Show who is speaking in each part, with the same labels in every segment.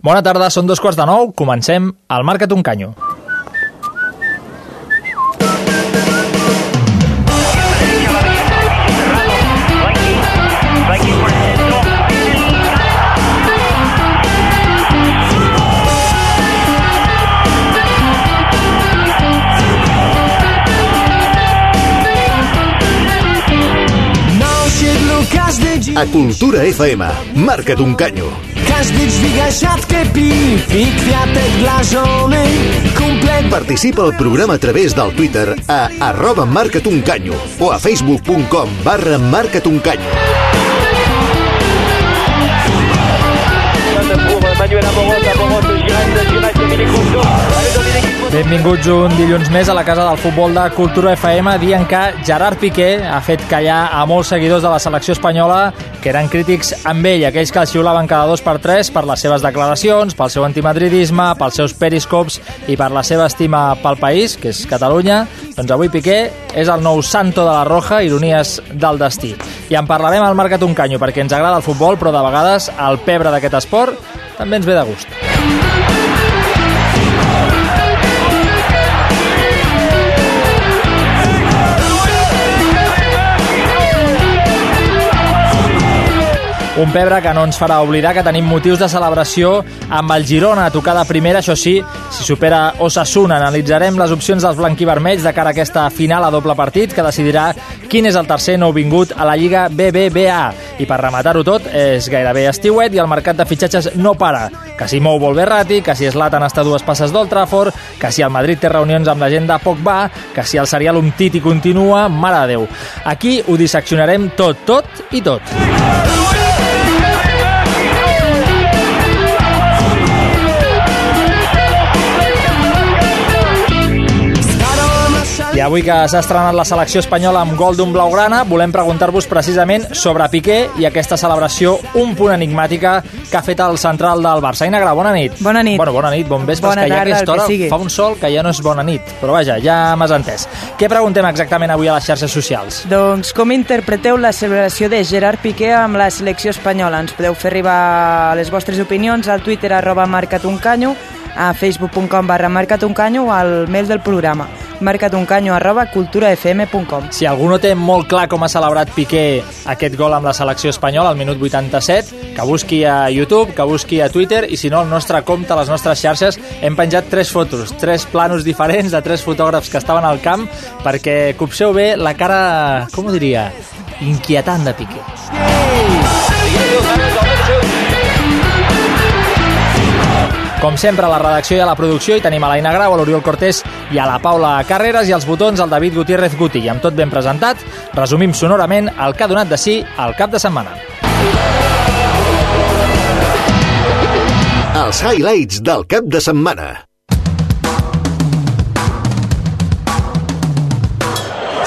Speaker 1: Bona tarda, són dos quarts de nou, comencem al Marca't un canyo.
Speaker 2: A Cultura FM, marca't un canyo.
Speaker 3: Każdy dźwiga siatkę piw i kwiatek dla żony. Kumple
Speaker 2: Participa al programa a través del Twitter a arroba marca't un canyo o a facebook.com barra marca't un canyo.
Speaker 4: Manuel Amorós, Amorós, Giret, Giret, Dominic Rousseau. Dominic
Speaker 1: Benvinguts un dilluns més a la Casa del Futbol de Cultura FM dient que Gerard Piqué ha fet callar a molts seguidors de la selecció espanyola que eren crítics amb ell, aquells que el xiulaven cada dos per tres per les seves declaracions, pel seu antimadridisme, pels seus periscops i per la seva estima pel país, que és Catalunya. Doncs avui Piqué és el nou santo de la Roja, ironies del destí. I en parlarem al Marcat un Canyo, perquè ens agrada el futbol, però de vegades el pebre d'aquest esport també ens ve de gust. Un pebre que no ens farà oblidar que tenim motius de celebració amb el Girona a tocar de primera, això sí, si supera Osasuna. Analitzarem les opcions dels blanquivermells de cara a aquesta final a doble partit que decidirà quin és el tercer nouvingut a la Lliga BBVA. I per rematar-ho tot, és gairebé estiuet i el mercat de fitxatges no para. Que si Mou vol Berrati, que si Zlatan està dues passes d'Old Trafford, que si el Madrid té reunions amb la gent de Pogba, que si el serial Umtiti continua, mare de Déu. Aquí ho disseccionarem tot, tot i tot. I avui que s'ha estrenat la selecció espanyola amb gol d'un blaugrana, volem preguntar-vos precisament sobre Piqué i aquesta celebració un punt enigmàtica que ha fet el central del Barça. Aina Gra, bona nit.
Speaker 5: Bona nit.
Speaker 1: Bueno, bona nit, bon vespre,
Speaker 5: Bona
Speaker 1: que ja aquesta hora fa un sol que ja no és bona nit. Però vaja, ja m'has entès. Què preguntem exactament avui a les xarxes socials?
Speaker 5: Doncs com interpreteu la celebració de Gerard Piqué amb la selecció espanyola? Ens podeu fer arribar les vostres opinions al Twitter arroba marcatuncanyo, a facebook.com barra marcatuncanyo o al mail del programa marcatuncanyo arroba culturafm.com
Speaker 1: Si algú no té molt clar com ha celebrat Piqué aquest gol amb la selecció espanyola al minut 87, que busqui a YouTube, que busqui a Twitter i si no, al nostre compte, a les nostres xarxes, hem penjat tres fotos, tres planos diferents de tres fotògrafs que estaven al camp perquè copseu bé la cara, com ho diria, inquietant de Piqué. Com sempre, a la redacció i a la producció hi tenim a l'Aina Grau, a l'Oriol Cortés i a la Paula Carreras i als botons al David Gutiérrez Guti. I amb tot ben presentat, resumim sonorament el que ha donat de sí al cap de setmana.
Speaker 2: Els highlights del cap de setmana.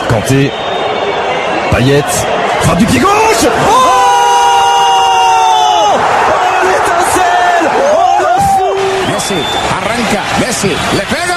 Speaker 6: Kanté, Payet, frappe du pied gauche. Oh L'étincelle. Oh le fou.
Speaker 7: Messi, arranca, Messi, le pega.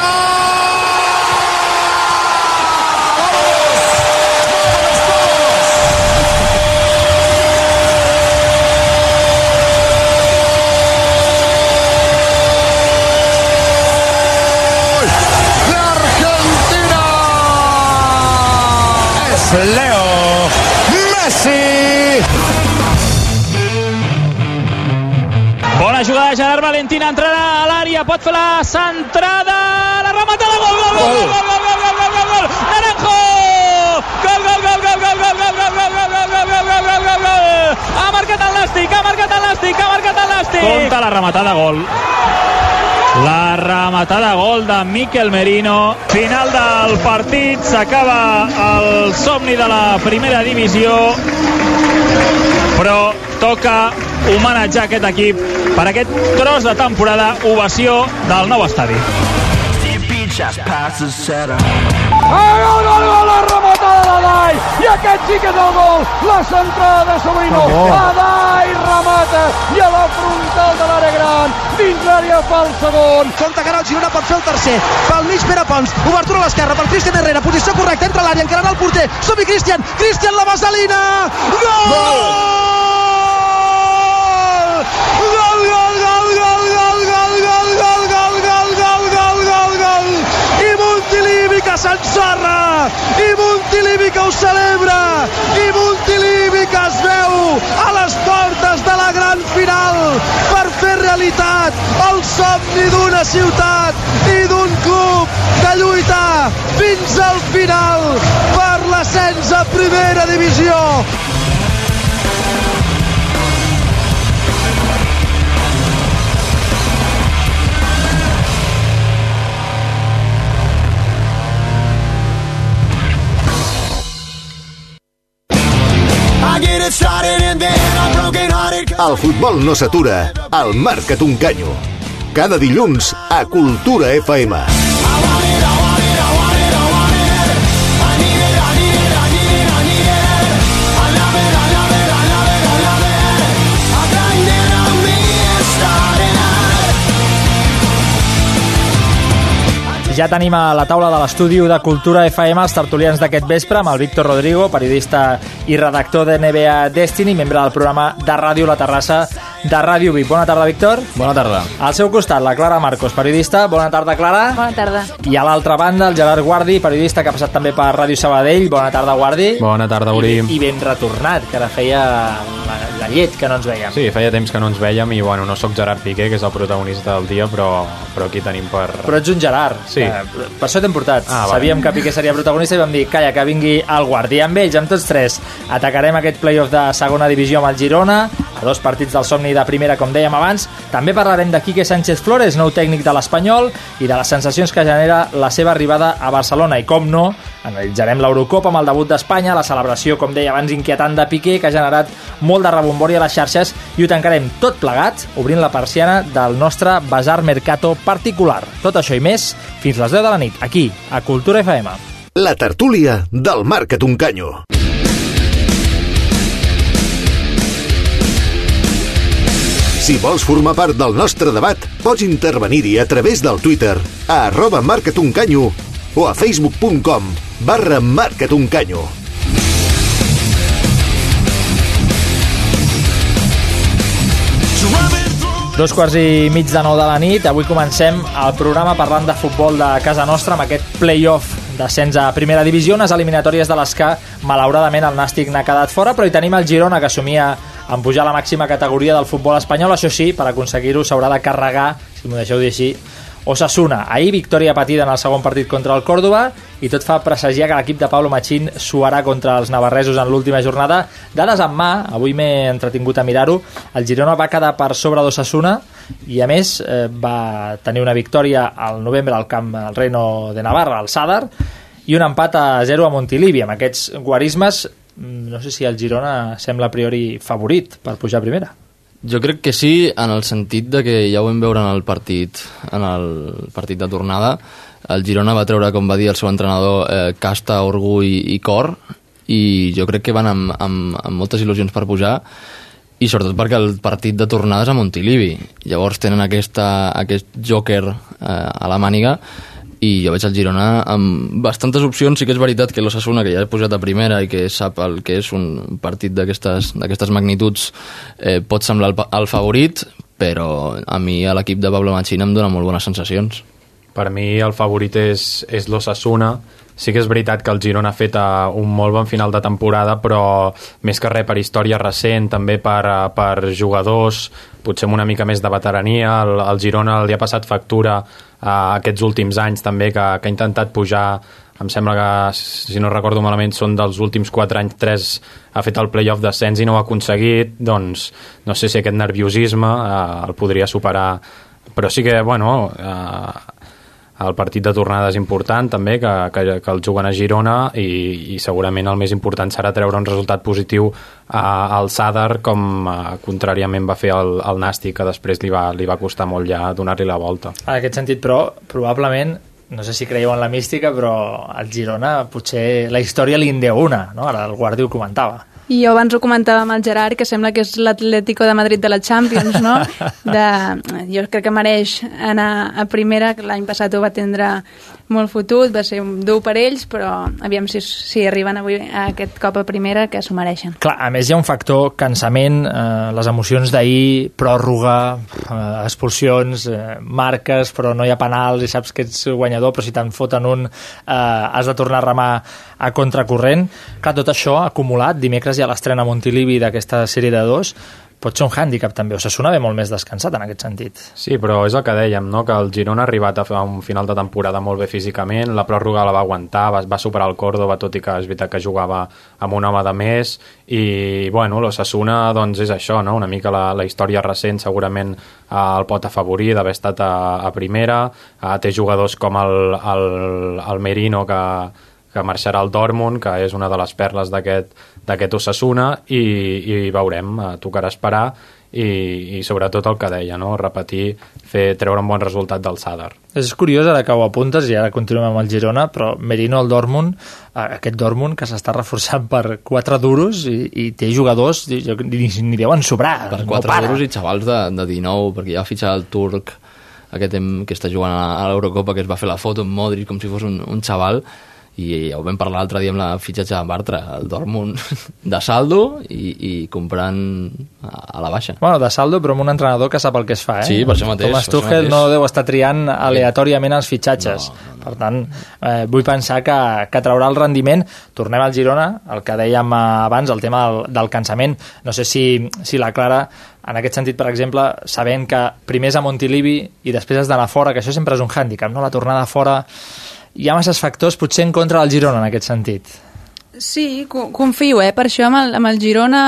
Speaker 8: Valentina, entrarà a l'àrea, pot fer la centrada, la rematada, gol, gol, gol, gol, gol, gol, gol, gol, gol, gol! Gol, gol, gol, gol, gol, gol, gol, gol, gol, gol, gol, gol, gol, gol, gol, gol! Ha marcat el Nàstic, ha marcat el Nàstic, ha marcat el Nàstic! Compte la rematada, gol. La rematada gol de Miquel Merino. Final del partit, s'acaba el somni de la primera divisió, però toca homenatjar aquest equip per aquest tros de temporada, ovació del nou estadi.
Speaker 9: Gol, gol, gol, la rematada d'Adai! I aquest sí que és el gol! La centrada de Sobrino! Adai remata! I a la frontal de l'àrea gran! Dins l'àrea fa el segon!
Speaker 10: Compte que ara el Girona pot fer el tercer. Pel mig Pere Pons. Obertura a l'esquerra per Cristian Herrera. Posició correcta entre l'àrea, encarant el porter. Som-hi, Cristian! Cristian la vaselina! Gol! Gol, s'ensorra! I Montilivi que ho celebra! I Montilivi que es veu a les portes de la gran final per fer realitat el somni d'una ciutat i d'un club de lluitar fins al final per l'ascens a primera divisió.
Speaker 2: El futbol no s'atura, al Marca't un canyo. Cada dilluns a Cultura FM.
Speaker 1: Ja tenim a la taula de l'estudi de Cultura FM els tertulians d'aquest vespre amb el Víctor Rodrigo, periodista i redactor de NBA Destiny, membre del programa de ràdio La Terrassa de Ràdio Vic. Bona tarda, Víctor.
Speaker 11: Bona tarda.
Speaker 1: Al seu costat, la Clara Marcos, periodista. Bona tarda, Clara.
Speaker 12: Bona tarda.
Speaker 1: I a l'altra banda, el Gerard Guardi, periodista que ha passat també per Ràdio Sabadell. Bona tarda, Guardi.
Speaker 11: Bona tarda, Uri.
Speaker 1: I, I ben retornat, que ara feia la, la llet que no ens veiem.
Speaker 11: Sí, feia temps que no ens veiem i bueno, no sóc Gerard Piqué, que és el protagonista del dia, però, però aquí tenim per...
Speaker 1: Però ets un Gerard.
Speaker 11: Sí.
Speaker 1: Que, per això t'hem portat.
Speaker 11: Ah,
Speaker 1: Sabíem que Piqué seria protagonista i vam dir, calla, que vingui el Guardi. I amb ells, amb tots tres, atacarem aquest playoff de segona divisió amb el Girona, a dos partits del somni de primera, com dèiem abans. També parlarem de Quique Sánchez Flores, nou tècnic de l'Espanyol, i de les sensacions que genera la seva arribada a Barcelona. I com no, analitzarem l'Eurocopa amb el debut d'Espanya, la celebració, com deia abans, inquietant de Piqué, que ha generat molt de rebombori a les xarxes, i ho tancarem tot plegat, obrint la persiana del nostre Bazar Mercato particular. Tot això i més, fins les 10 de la nit, aquí, a Cultura FM.
Speaker 2: La tertúlia del Marca't un canyo. Si vols formar part del nostre debat, pots intervenir-hi a través del Twitter a arroba marcatuncanyo o a facebook.com barra marcatuncanyo.
Speaker 1: Dos quarts i mig de nou de la nit. Avui comencem el programa parlant de futbol de casa nostra amb aquest play-off d'ascens a primera divisió, unes eliminatòries de les que malauradament el Nàstic n'ha quedat fora, però hi tenim el Girona que assumia en pujar a la màxima categoria del futbol espanyol. Això sí, per aconseguir-ho s'haurà de carregar, si m'ho deixeu dir així, Osasuna. Ahir victòria patida en el segon partit contra el Còrdoba i tot fa presagiar que l'equip de Pablo Machín suarà contra els navarresos en l'última jornada. Dades en mà, avui m'he entretingut a mirar-ho, el Girona va quedar per sobre d'Osasuna i a més eh, va tenir una victòria al novembre al camp al Reino de Navarra, al Sadar, i un empat a 0 a Montilivi. Amb aquests guarismes, mm, no sé si el Girona sembla a priori favorit per pujar a primera.
Speaker 13: Jo crec que sí, en el sentit de que ja ho vam veure en el partit, en el partit de tornada. El Girona va treure, com va dir el seu entrenador, eh, casta, orgull i cor, i jo crec que van amb, amb, amb moltes il·lusions per pujar, i sobretot perquè el partit de tornada és a Montilivi. Llavors tenen aquesta, aquest joker eh, a la màniga, i jo veig el Girona amb bastantes opcions, sí que és veritat que l'Ossassuna, que ja ha posat a primera i que sap el que és un partit d'aquestes magnituds, eh, pot semblar el, el favorit, però a mi a l'equip de Pablo Machín em dona molt bones sensacions.
Speaker 11: Per mi el favorit és, és l'Ossassuna, sí que és veritat que el Girona ha fet uh, un molt bon final de temporada, però més que res per història recent, també per, uh, per jugadors, potser amb una mica més de veterania. El, el Girona li ha passat factura uh, aquests últims anys també, que, que ha intentat pujar. Em sembla que, si no recordo malament, són dels últims 4 anys, 3 ha fet el playoff d'ascens i no ho ha aconseguit, doncs no sé si aquest nerviosisme eh, el podria superar, però sí que, bueno, eh, el partit de tornada és important també, que, que, que el juguen a Girona i, i segurament el més important serà treure un resultat positiu a, al Sadar com a, contràriament va fer el, el Nàstic que després li va, li va costar molt ja donar-li la volta.
Speaker 1: En aquest sentit, però, probablement no sé si creieu en la mística, però al Girona potser la història li en deu una, no? Ara el Guardi ho comentava.
Speaker 12: I jo abans ho comentava amb el Gerard, que sembla que és l'Atlético de Madrid de la Champions, no? De, jo crec que mereix anar a primera, que l'any passat ho va tindre molt fotut, va ser dur per ells, però aviam si, si arriben avui a aquest cop a primera, que s'ho mereixen.
Speaker 1: Clar, a més hi ha un factor cansament, eh, les emocions d'ahir, pròrroga, eh, expulsions, eh, marques, però no hi ha penals i saps que ets guanyador, però si te'n foten un eh, has de tornar a remar a contracorrent. Clar, tot això acumulat, dimecres hi ha l'estrena Montilivi d'aquesta sèrie de dos, pot ser un hàndicap també, o Osasuna ve molt més descansat en aquest sentit.
Speaker 11: Sí, però és el que dèiem, no? que el Girona ha arribat a fer un final de temporada molt bé físicament, la pròrroga la va aguantar, va, va superar el Córdoba, tot i que és veritat que jugava amb un home de més, i bueno, l'Osasuna doncs és això, no? una mica la, la història recent segurament eh, el pot afavorir d'haver estat a, a primera, eh, té jugadors com el, el, el Merino que, que marxarà al Dortmund, que és una de les perles d'aquest Osasuna, i, i veurem, eh, tocarà esperar, i, i sobretot el que deia, no? repetir, fer, treure un bon resultat del Sadar.
Speaker 1: És curiós ara que ho apuntes i ara continuem amb el Girona, però Merino al Dortmund, eh, aquest Dortmund que s'està reforçant per quatre duros i, i té jugadors, ni, ni, ni deuen sobrar.
Speaker 13: Per quatre no duros i xavals de, de 19, perquè ja ha fitxat el turc aquest que està jugant a l'Eurocopa, que es va fer la foto amb Modric com si fos un, un xaval, i ja ho vam parlar l'altre dia amb la fitxatge de Bartra, el Dortmund de saldo i, i comprant a la baixa.
Speaker 1: Bueno, de saldo, però amb un entrenador que sap el que es fa, eh?
Speaker 13: Sí, per això mateix.
Speaker 1: Thomas Tuchel no deu estar triant aleatòriament els fitxatges. No, no, no. Per tant, eh, vull pensar que, que traurà el rendiment. Tornem al Girona, el que dèiem abans, el tema del, del cansament. No sé si, si la Clara en aquest sentit, per exemple, sabent que primer és a Montilivi i després has d'anar fora, que això sempre és un hàndicap, no? La tornada fora hi ha masses factors potser en contra del Girona en aquest sentit.
Speaker 12: Sí, confio, eh? per això amb el, amb el Girona,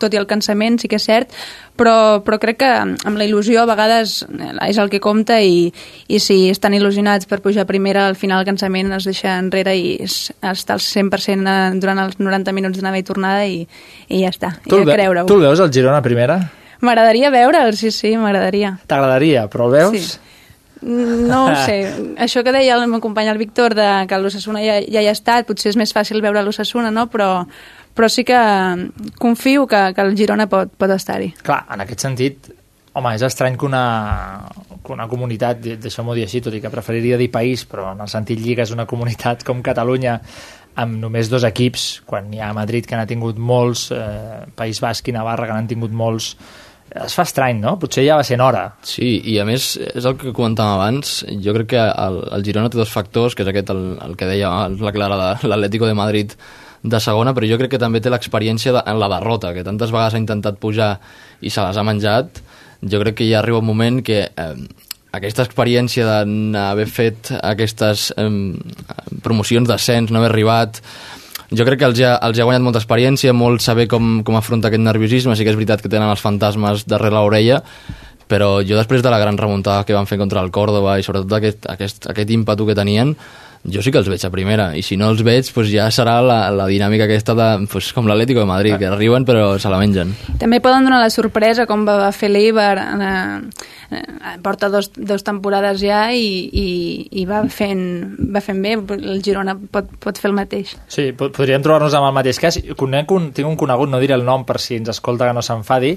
Speaker 12: tot i el cansament, sí que és cert, però, però crec que amb la il·lusió a vegades és el que compta i, i si estan il·lusionats per pujar primera, al final el cansament es deixa enrere i es, està al 100% durant els 90 minuts d'anada i tornada i, i ja està,
Speaker 1: tu
Speaker 12: i a creure-ho.
Speaker 1: Tu el veus, el Girona primera?
Speaker 12: M'agradaria veure'l, sí, sí, m'agradaria.
Speaker 1: T'agradaria, però el veus?
Speaker 12: Sí. No ho sé. Això que deia el meu company el Víctor, de que l'Ossassuna ja, ja hi ha estat, potser és més fàcil veure l'Ossassuna, no? Però, però sí que confio que, que el Girona pot, pot estar-hi.
Speaker 1: Clar, en aquest sentit, home, és estrany que una, que una comunitat, deixeu-m'ho dir així, tot i que preferiria dir país, però en el sentit lliga és una comunitat com Catalunya, amb només dos equips, quan hi ha Madrid que n'ha tingut molts, eh, País Basc i Navarra que n'han tingut molts, es fa estrany, no? Potser ja va ser hora.
Speaker 13: Sí, i a més, és el que comentàvem abans, jo crec que el, el Girona té dos factors, que és aquest, el, el que deia la Clara de l'Atlético de Madrid de segona, però jo crec que també té l'experiència de, en la derrota, que tantes vegades ha intentat pujar i se les ha menjat, jo crec que ja arriba un moment que eh, aquesta experiència d'haver fet aquestes eh, promocions d'ascens, no haver arribat jo crec que els ha, els ha guanyat molta experiència, molt saber com, com afrontar aquest nerviosisme, sí que és veritat que tenen els fantasmes darrere l'orella, però jo després de la gran remuntada que van fer contra el Córdoba i sobretot aquest, aquest, aquest ímpetu que tenien, jo sí que els veig a primera, i si no els veig pues ja serà la, la dinàmica aquesta de, pues, com l'Atlético de Madrid, que arriben però se la mengen.
Speaker 12: També poden donar la sorpresa com va fer l'Eibar eh, eh, porta dos, dos temporades ja i, i, i va, fent, va fent bé, el Girona pot, pot fer el mateix.
Speaker 1: Sí, podríem trobar-nos amb el mateix cas. Conec un, tinc un conegut, no diré el nom per si ens escolta que no s'enfadi,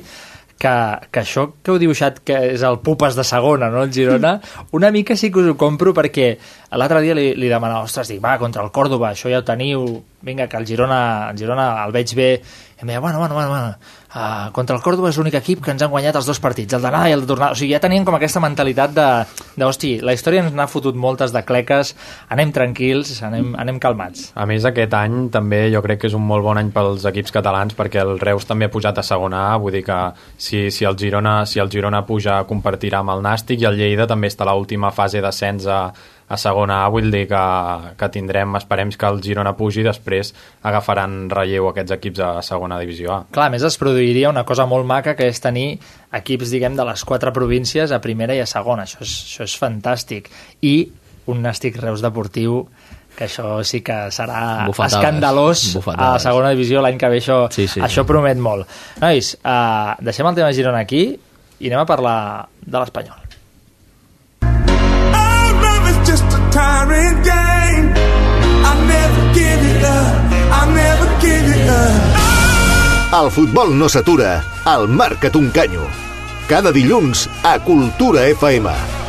Speaker 1: que, que això que heu dibuixat que és el Pupes de segona, no, el Girona, una mica sí que us ho compro perquè l'altre dia li, li demanava, ostres, dic, va, contra el Còrdoba, això ja ho teniu, vinga, que el Girona, el Girona el veig bé, i em deia, bueno, bueno, bueno, bueno uh, contra el Córdoba és l'únic equip que ens han guanyat els dos partits, el d'anada i el de tornada. O sigui, ja tenien com aquesta mentalitat de, de hosti, la història ens n'ha fotut moltes de cleques, anem tranquils, anem, anem calmats.
Speaker 11: A més, aquest any també jo crec que és un molt bon any pels equips catalans perquè el Reus també ha pujat a segona A, vull dir que si, si, el, Girona, si el Girona puja compartirà amb el Nàstic i el Lleida també està a l'última fase d'ascens a, a segona A, vull dir que, que tindrem, esperem que el Girona pugi i després agafaran relleu aquests equips a segona divisió A.
Speaker 1: Clar, a més es produiria una cosa molt maca que és tenir equips, diguem, de les quatre províncies a primera i a segona, això és, això és fantàstic. I un Nàstic Reus deportiu que això sí que serà
Speaker 13: Bufetades,
Speaker 1: escandalós a la
Speaker 13: bufetades.
Speaker 1: segona divisió l'any que ve això,
Speaker 13: Sí, sí,
Speaker 1: això
Speaker 13: sí.
Speaker 1: promet molt nois, uh, deixem el tema Girona aquí i anem a parlar de l'Espanyol
Speaker 14: tiring game. I never give it up. I never give it up.
Speaker 2: El futbol no s'atura, al Marca't un canyo. Cada dilluns a Cultura FM.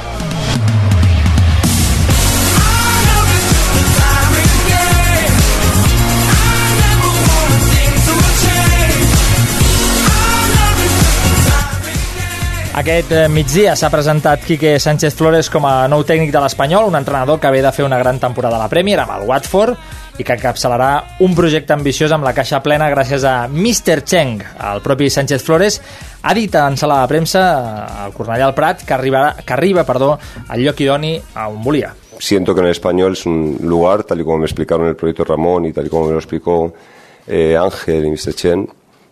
Speaker 1: Aquest eh, migdia s'ha presentat Quique Sánchez Flores com a nou tècnic de l'Espanyol, un entrenador que ve de fer una gran temporada a la Premier amb el Watford i que encapçalarà un projecte ambiciós amb la caixa plena gràcies a Mr. Cheng. El propi Sánchez Flores ha dit en sala de premsa eh, al Cornellà al Prat que, arribarà, que arriba perdó, al lloc idoni a on volia.
Speaker 15: Siento que en el español es un lugar, tal y como me explicaron el proyecto Ramón y tal y como me lo explicó eh, Ángel Mr. Chen,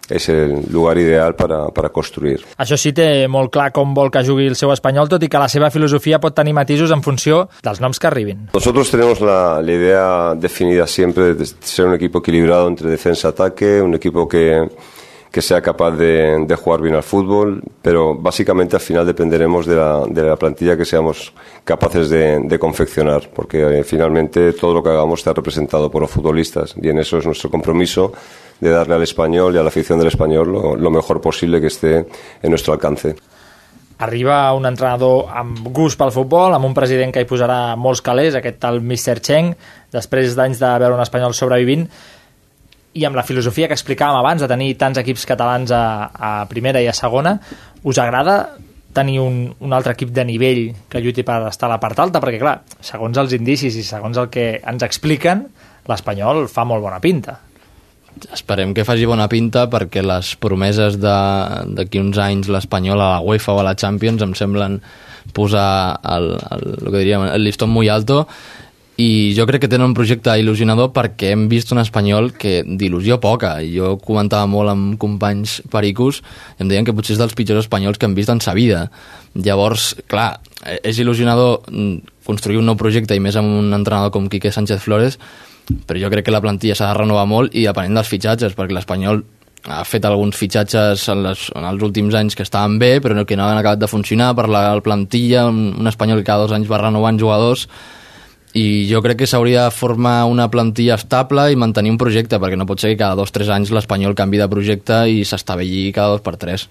Speaker 15: es el lugar ideal para, para construir.
Speaker 1: Això sí, té molt clar com vol que jugui el seu espanyol, tot i que la seva filosofia pot tenir matisos en funció dels noms que arribin.
Speaker 15: Nosotros tenemos la, la idea definida siempre de ser un equipo equilibrado entre defensa y ataque, un equipo que, que sea capaz de, de jugar bien al fútbol, pero básicamente al final dependeremos de la, de la plantilla que seamos capaces de, de confeccionar, porque eh, finalmente todo lo que hagamos está representado por los futbolistas y en eso es nuestro compromiso de darle al español y a la afición del español lo, lo mejor posible que esté en nuestro alcance.
Speaker 1: Arriba un entrenador amb gust pel futbol, amb un president que hi posarà molts calés, aquest tal Mr. Cheng, després d'anys de veure un espanyol sobrevivint, i amb la filosofia que explicàvem abans de tenir tants equips catalans a, a primera i a segona, us agrada tenir un, un altre equip de nivell que lluiti per estar a la part alta? Perquè, clar, segons els indicis i segons el que ens expliquen, l'Espanyol fa molt bona pinta.
Speaker 13: Esperem que faci bona pinta perquè les promeses d'aquí uns anys l'Espanyol a la UEFA o a la Champions em semblen posar el, el, el, que diríem, el listón muy alto i jo crec que tenen un projecte il·lusionador perquè hem vist un espanyol que d'il·lusió poca. Jo comentava molt amb companys pericos i em deien que potser és dels pitjors espanyols que hem vist en sa vida. Llavors, clar, és il·lusionador mm, construir un nou projecte i més amb un entrenador com Quique Sánchez Flores, però jo crec que la plantilla s'ha de renovar molt i depenent dels fitxatges, perquè l'Espanyol ha fet alguns fitxatges en, les, en els últims anys que estaven bé, però que no han acabat de funcionar per la plantilla, un, un espanyol que cada dos anys va renovant jugadors, i jo crec que s'hauria de formar una plantilla estable i mantenir un projecte, perquè no pot ser que cada dos o tres anys l'Espanyol canvi de projecte i s'estavelli cada dos per tres.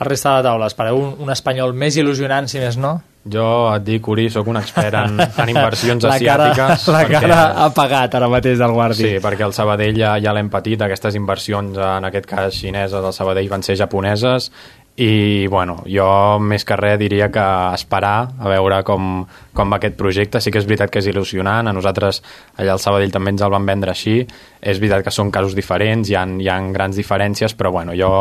Speaker 1: La resta de la taula, espereu un, un espanyol més il·lusionant, si més no?
Speaker 11: Jo et dic, Uri, sóc un expert en, en inversions
Speaker 1: La cara-
Speaker 11: asiàtiques.
Speaker 1: la cara ha pagat ara mateix del Guardi.
Speaker 11: Sí, perquè el Sabadell ja, ja l'hem patit, aquestes inversions, en aquest cas xineses, del Sabadell van ser japoneses, i bueno, jo més que res diria que esperar a veure com, com va aquest projecte. Sí que és veritat que és il·lusionant. A nosaltres allà al Sabadell també ens el van vendre així. És veritat que són casos diferents hi ha, hi ha grans diferències però bueno, jo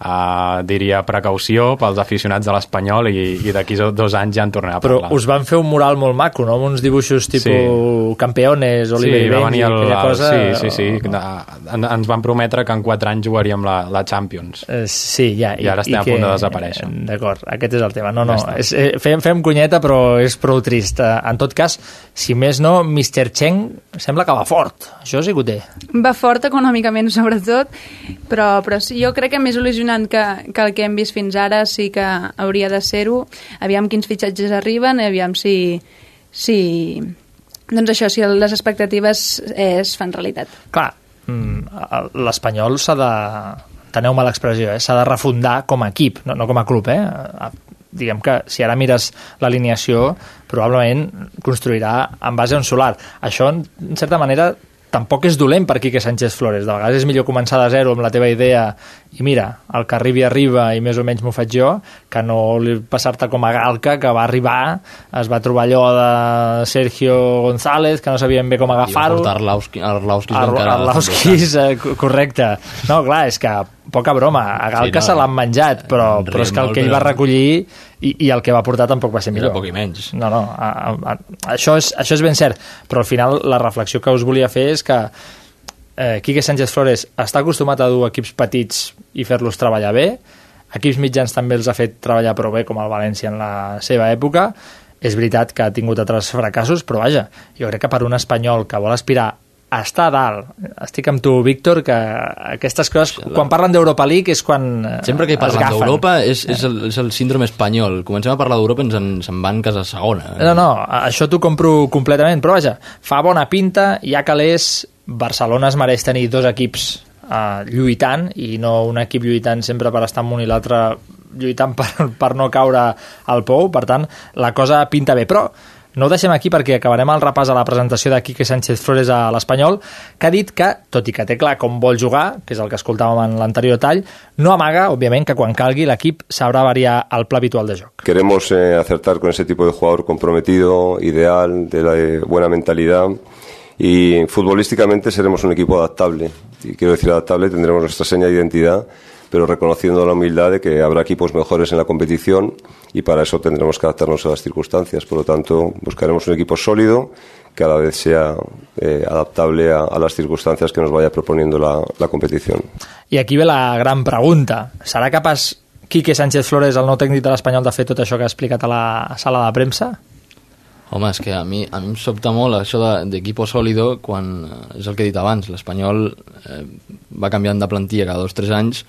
Speaker 11: uh, diria precaució pels aficionats de l'Espanyol i, i d'aquí dos anys ja en tornarem a
Speaker 1: Però
Speaker 11: parlar
Speaker 1: us van fer un mural molt maco, no? Amb uns dibuixos tipus
Speaker 11: Sí.
Speaker 1: campeones, Oliver
Speaker 11: sí,
Speaker 1: i Benji,
Speaker 11: el,
Speaker 1: aquella
Speaker 11: el,
Speaker 1: cosa...
Speaker 11: sí, sí, sí. En, ens van prometre que en 4 anys jugaríem la, la Champions.
Speaker 1: Eh, sí, ja.
Speaker 11: I ara estem a punt de desaparèixer.
Speaker 1: eh, D'acord, aquest és el tema. No, no,
Speaker 11: Ja
Speaker 1: és, eh, fem, fem cunyeta, però és prou trist. Eh, En tot cas, si més no, Mr. Cheng sembla que va fort. Això sí que ho té.
Speaker 12: Va fort econòmicament, sobretot, però, però sí, jo crec que més il·lusionant que, que el que hem vist fins ara sí que hauria de ser-ho. Aviam quins fitxatges arriben, aviam si... si doncs això, si les expectatives eh, es fan realitat.
Speaker 1: Clar, mm, l'Espanyol s'ha de... Teneu-me l'expressió, eh? s'ha de refundar com a equip, no, no com a club. Eh? Diguem que si ara mires l'alineació, probablement construirà en base a un solar. Això, en certa manera, tampoc és dolent per Quique Sánchez Flores. De vegades és millor començar de zero amb la teva idea i mira, el que arribi arriba i més o menys m'ho faig jo, que no passar-te com a Galca, que va arribar, es va trobar allò de Sergio González, que no sabien bé com
Speaker 13: I va
Speaker 1: agafar-ho.
Speaker 13: portar Arlauski, Arlauskis
Speaker 1: Ar
Speaker 13: encara...
Speaker 1: Arlauskis, eh, co- correcte. No, clar, és que poca broma. A Galca
Speaker 13: Sí, no,
Speaker 1: se l'han menjat, però, però és que el que ell va recollir i, i el que va portar tampoc va ser
Speaker 13: Era
Speaker 1: millor.
Speaker 13: poc i menys.
Speaker 1: No, no, a, a, a, això, és, això és ben cert, però al final la reflexió que us volia fer és que eh, Quique Sánchez Flores està acostumat a dur equips petits i fer-los treballar bé, equips mitjans també els ha fet treballar prou bé com el València en la seva època és veritat que ha tingut altres fracassos, però vaja, jo crec que per un espanyol que vol aspirar a estar a dalt, estic amb tu, Víctor, que aquestes coses, quan parlen d'Europa League és quan eh,
Speaker 13: Sempre que parlen d'Europa és, és, el, és el síndrome espanyol. Comencem a parlar d'Europa i ens en, se'n van casa segona.
Speaker 1: No, no, això t'ho compro completament, però vaja, fa bona pinta, ja que l'és, Barcelona es mereix tenir dos equips uh, lluitant i no un equip lluitant sempre per estar en un i l'altre lluitant per, per no caure al pou, per tant, la cosa pinta bé, però no ho deixem aquí perquè acabarem el repàs a la presentació de Quique Sánchez Flores a l'Espanyol, que ha dit que, tot i que té clar com vol jugar, que és el que escoltàvem en l'anterior tall, no amaga, òbviament, que quan calgui l'equip sabrà variar el pla habitual de joc.
Speaker 15: Queremos eh, acertar con ese tipo de jugador comprometido, ideal, de la buena mentalidad y futbolísticamente seremos un equipo adaptable. Y quiero decir adaptable, tendremos nuestra seña de identidad, pero reconociendo la humildad de que habrá equipos mejores en la competición y para eso tendremos que adaptarnos a las circunstancias. Por lo tanto, buscaremos un equipo sólido que a la vez sea eh, adaptable a, las circunstancias que nos vaya proponiendo la, competición.
Speaker 1: I aquí ve la gran pregunta. Serà capaç Quique Sánchez Flores, el nou tècnic de l'Espanyol, de fer tot això que ha explicat a la sala de premsa?
Speaker 13: Home, és que a mi, a mi em sobta molt això d'equipo de, sòlido quan, és el que he dit abans, l'Espanyol eh, va canviant de plantilla cada dos o tres anys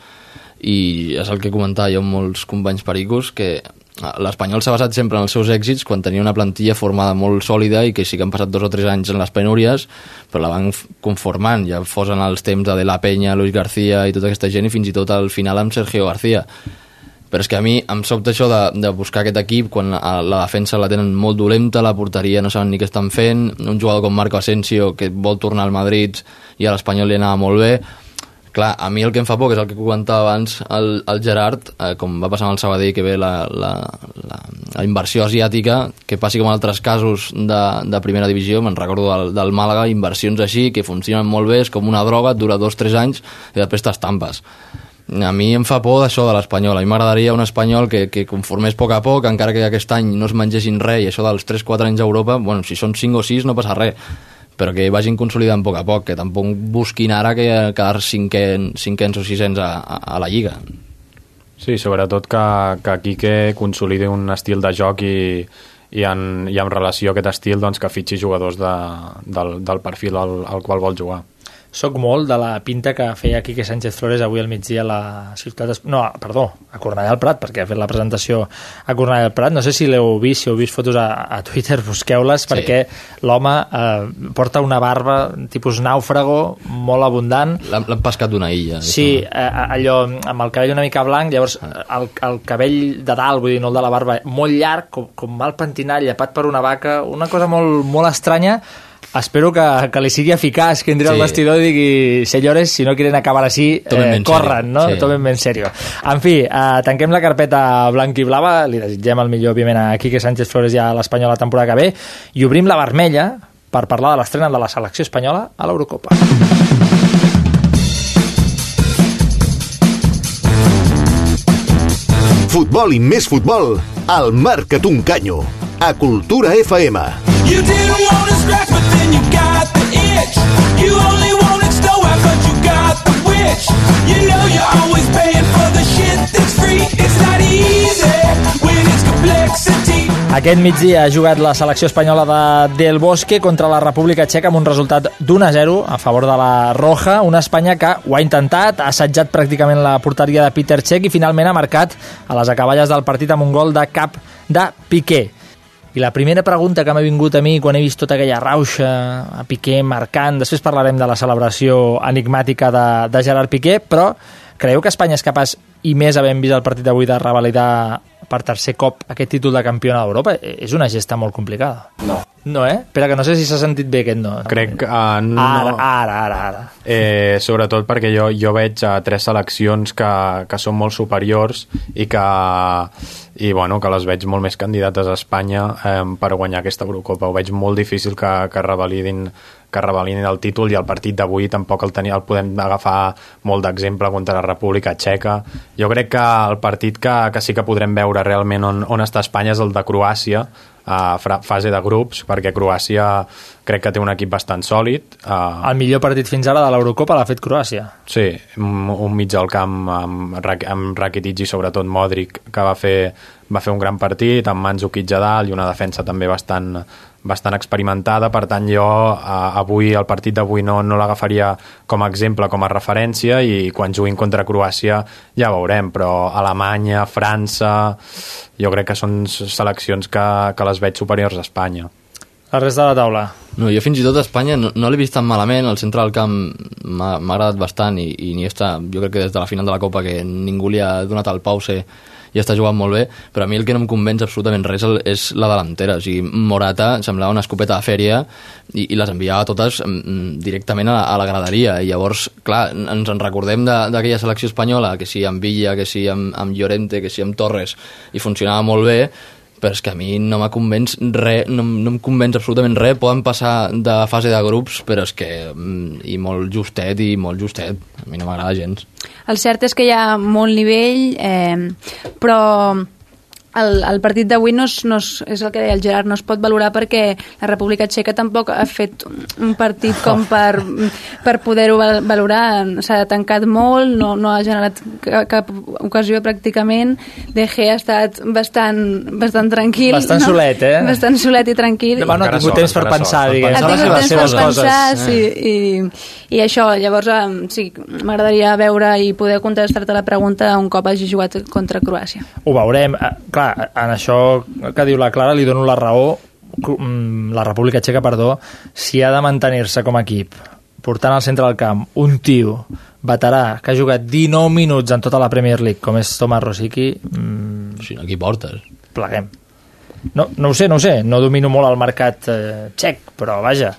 Speaker 13: i és el que comentava jo amb molts companys pericos, que l'Espanyol s'ha basat sempre en els seus èxits quan tenia una plantilla formada molt sòlida i que sí que han passat dos o tres anys en les penúries, però la van conformant, ja fos en els temps de De La Peña, Luis García i tota aquesta gent, i fins i tot al final amb Sergio García però és que a mi em sobta això de, de buscar aquest equip quan la, la defensa la tenen molt dolenta, la porteria no saben ni què estan fent, un jugador com Marco Asensio que vol tornar al Madrid i a l'Espanyol li anava molt bé. Clar, a mi el que em fa por, que és el que comentava abans el, el Gerard, eh, com va passar amb el Sabadell que ve la, la, la, la inversió asiàtica, que passi com en altres casos de, de primera divisió me'n recordo del, del Màlaga, inversions així que funcionen molt bé, és com una droga et dura dos o tres anys i després t'estampes a mi em fa por d'això de l'Espanyol. A mi m'agradaria un espanyol que, que conformés a poc a poc, encara que aquest any no es mengessin res, i això dels 3-4 anys a Europa, bueno, si són 5 o 6 no passa res, però que vagin consolidant a poc a poc, que tampoc busquin ara que quedar cinquen, cinquens o sisens a, a, a la Lliga.
Speaker 11: Sí, sobretot que, que Quique consolidi un estil de joc i, i, en, i en relació a aquest estil doncs, que fitxi jugadors de, del, del perfil al, al qual vol jugar
Speaker 1: soc molt de la pinta que feia Quique Sánchez Flores avui al migdia a la ciutat... No, perdó, a Cornellà del Prat, perquè ha fet la presentació a Cornellà del Prat. No sé si l'heu vist, si heu vist fotos a, a Twitter, busqueu-les, sí. perquè l'home eh, porta una barba tipus nàufrago, molt abundant.
Speaker 13: L'han pescat d'una illa.
Speaker 1: Sí, eh, allò amb el cabell una mica blanc, llavors el, el cabell de dalt, vull dir, no el de la barba, molt llarg, com, com mal pentinat, llepat per una vaca, una cosa molt, molt estranya, espero que, que li sigui eficaç, que entri sí. al vestidor i digui, senyores, si no quieren acabar així, eh, corren, no? Sí. Tomen en serio. En fi, eh, tanquem la carpeta blanc i blava, li desitgem el millor, òbviament, a Quique Sánchez Flores i a l'Espanyol la temporada que ve, i obrim la vermella per parlar de l'estrena de la selecció espanyola a l'Eurocopa.
Speaker 2: Futbol i més futbol, al Marca't un canyo, a Cultura FM. You didn't want to scratch, but then you got the itch. You only Stower, but you got. You know you're always paying for the shit. It's not easy when it's complexity.
Speaker 1: Aquest migdia ha jugat la selecció espanyola de Del Bosque contra la República Txeca amb un resultat d'1 a 0 a favor de la Roja, una Espanya que ho ha intentat, ha assetjat pràcticament la porteria de Peter Cech i finalment ha marcat a les acaballes del partit amb un gol de cap de Piqué. I la primera pregunta que m'ha vingut a mi quan he vist tota aquella rauxa a Piqué marcant, després parlarem de la celebració enigmàtica de, de Gerard Piqué, però creieu que Espanya és capaç, i més havent vist el partit d'avui, de revalidar per tercer cop aquest títol de campiona d'Europa? És una gesta molt complicada.
Speaker 11: No.
Speaker 1: No, eh? Espera, que no sé si s'ha sentit bé aquest no.
Speaker 11: Crec que uh, no...
Speaker 1: Ara, ara, ara. ara.
Speaker 11: Eh, sobretot perquè jo, jo veig uh, tres seleccions que, que són molt superiors i que, i, bueno, que les veig molt més candidates a Espanya eh, per guanyar aquesta Eurocopa. Ho veig molt difícil que, que revalidin que revalidin el títol i el partit d'avui tampoc el, tenia, el podem agafar molt d'exemple contra la República Txeca. Jo crec que el partit que, que sí que podrem veure realment on, on està Espanya és el de Croàcia, a fase de grups, perquè Croàcia crec que té un equip bastant sòlid.
Speaker 1: El millor partit fins ara de l'Eurocopa l'ha fet Croàcia.
Speaker 11: Sí, un mig al camp amb, amb Rakitic i sobretot Modric, que va fer, va fer un gran partit amb Mandzukic a dalt i una defensa també bastant, bastant experimentada, per tant jo a, avui, el partit d'avui no, no l'agafaria com a exemple, com a referència i quan juguin contra Croàcia ja veurem, però Alemanya, França jo crec que són seleccions que, que les veig superiors a Espanya.
Speaker 1: La resta de la taula.
Speaker 13: No, jo fins i tot a Espanya no, no l'he vist tan malament, el centre del camp m'ha agradat bastant i, i ni està, jo crec que des de la final de la Copa que ningú li ha donat el pause i està jugant molt bé, però a mi el que no em convenç absolutament res és la delantera, o sigui, Morata semblava una escopeta de fèria i, i les enviava totes mm, directament a la, a la graderia, i llavors, clar, ens en recordem d'aquella selecció espanyola, que sí amb Villa, que sí amb, amb Llorente, que sí amb Torres, i funcionava molt bé, però és que a mi no m'ha convenç res, no, no em convenç absolutament res, poden passar de fase de grups, però és que mm, i molt justet i molt justet, a mi no m'agrada gens.
Speaker 12: El cert és que hi ha molt nivell, eh, però el, el partit d'avui no, es, no es, és el que deia el Gerard, no es pot valorar perquè la República Txeca tampoc ha fet un partit com per, per poder-ho valorar. S'ha tancat molt, no, no ha generat cap ocasió pràcticament. De G ha estat bastant, bastant tranquil.
Speaker 1: Bastant
Speaker 12: no?
Speaker 1: solet, eh?
Speaker 12: Bastant solet i tranquil.
Speaker 1: No, no ha tingut temps per pensar, diguem.
Speaker 12: Ha tingut temps per pensar, sí. I, I això, llavors, sí, m'agradaria veure i poder contestar-te la pregunta un cop hagi jugat contra Croàcia.
Speaker 1: Ho veurem. Clar, en això que diu la Clara li dono la raó mm, la República Txeca, perdó, si ha de mantenir-se com a equip portant al centre del camp un tio veterà que ha jugat 19 minuts en tota la Premier League, com és Tomàs Rosicky...
Speaker 13: Mm, si no, aquí portes?
Speaker 1: Pleguem. No, no ho sé, no ho sé, no domino molt el mercat eh, txec, però vaja,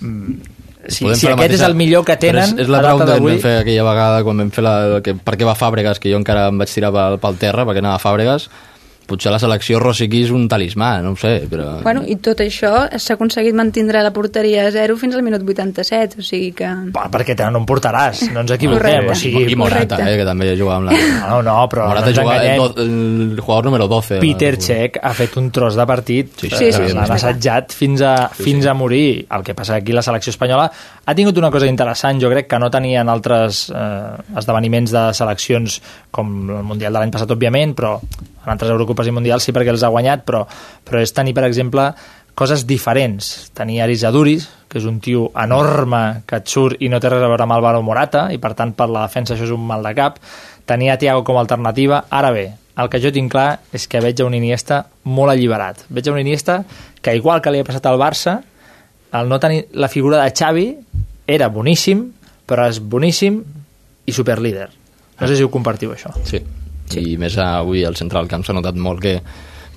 Speaker 1: mm, si, si aquest mateixa... és el millor que tenen
Speaker 13: és, és la pregunta que vam fer aquella vegada quan vam fer la, que, per què va Fàbregas que jo encara em vaig tirar pel, pel terra perquè anava a Fàbregas potser la selecció Rosicky és un talismà, no ho sé, però...
Speaker 12: Bueno, i tot això s'ha aconseguit mantindre la porteria a 0 fins al minut 87, o sigui que...
Speaker 1: Va, perquè te no en portaràs, no ens equivoquem, o sigui...
Speaker 13: I Morata, eh, que també jugava amb la...
Speaker 1: No, no, però
Speaker 13: Morata no juga el, el jugador número 12.
Speaker 1: Peter Cech ha fet un tros de partit,
Speaker 12: sí, sí, sí,
Speaker 1: l'han assajat fins a, sí, fins a morir. El que passa aquí la selecció espanyola ha tingut una cosa interessant, jo crec que no tenien altres eh, esdeveniments de seleccions com el Mundial de l'any passat, òbviament, però en altres Eurocopes i Mundials sí perquè els ha guanyat, però, però és tenir, per exemple, coses diferents. Tenir Aris Aduris, que és un tio enorme que et surt i no té res a veure amb Álvaro Morata, i per tant per la defensa això és un mal de cap. Tenir a Thiago com a alternativa. Ara bé, el que jo tinc clar és que veig un Iniesta molt alliberat. Veig un Iniesta que, igual que li ha passat al Barça, el no tenir la figura de Xavi era boníssim, però és boníssim i superlíder. No sé si ho compartiu, això.
Speaker 13: Sí, sí. i més avui al centre del camp s'ha notat molt que,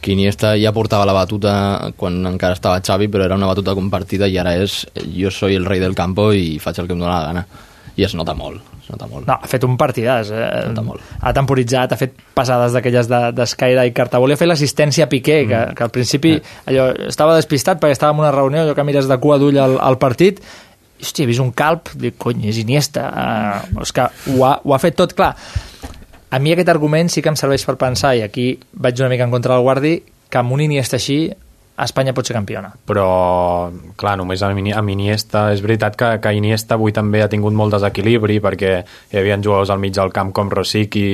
Speaker 13: que Iniesta ja portava la batuta quan encara estava Xavi, però era una batuta compartida i ara és jo soy el rei del campo i faig el que em dóna la gana. I es nota molt, es nota molt.
Speaker 1: No, ha fet un partidàs. Eh? Ha temporitzat, ha fet passades d'aquelles d'Escaire de, i Cartabó. Li ha fet l'assistència a Piqué, mm. que, que al principi eh. allò, estava despistat perquè estava en una reunió, allò que mires de cua d'ull al, al partit, hòstia, he vist un calp, dic, cony, és Iniesta. Uh, és que ho ha, ho ha fet tot clar a mi aquest argument sí que em serveix per pensar, i aquí vaig una mica en contra del Guardi, que amb un Iniesta així Espanya pot ser campiona.
Speaker 11: Però, clar, només amb, Iniesta... És veritat que, que Iniesta avui també ha tingut molt desequilibri perquè hi havia jugadors al mig del camp com Rosic i,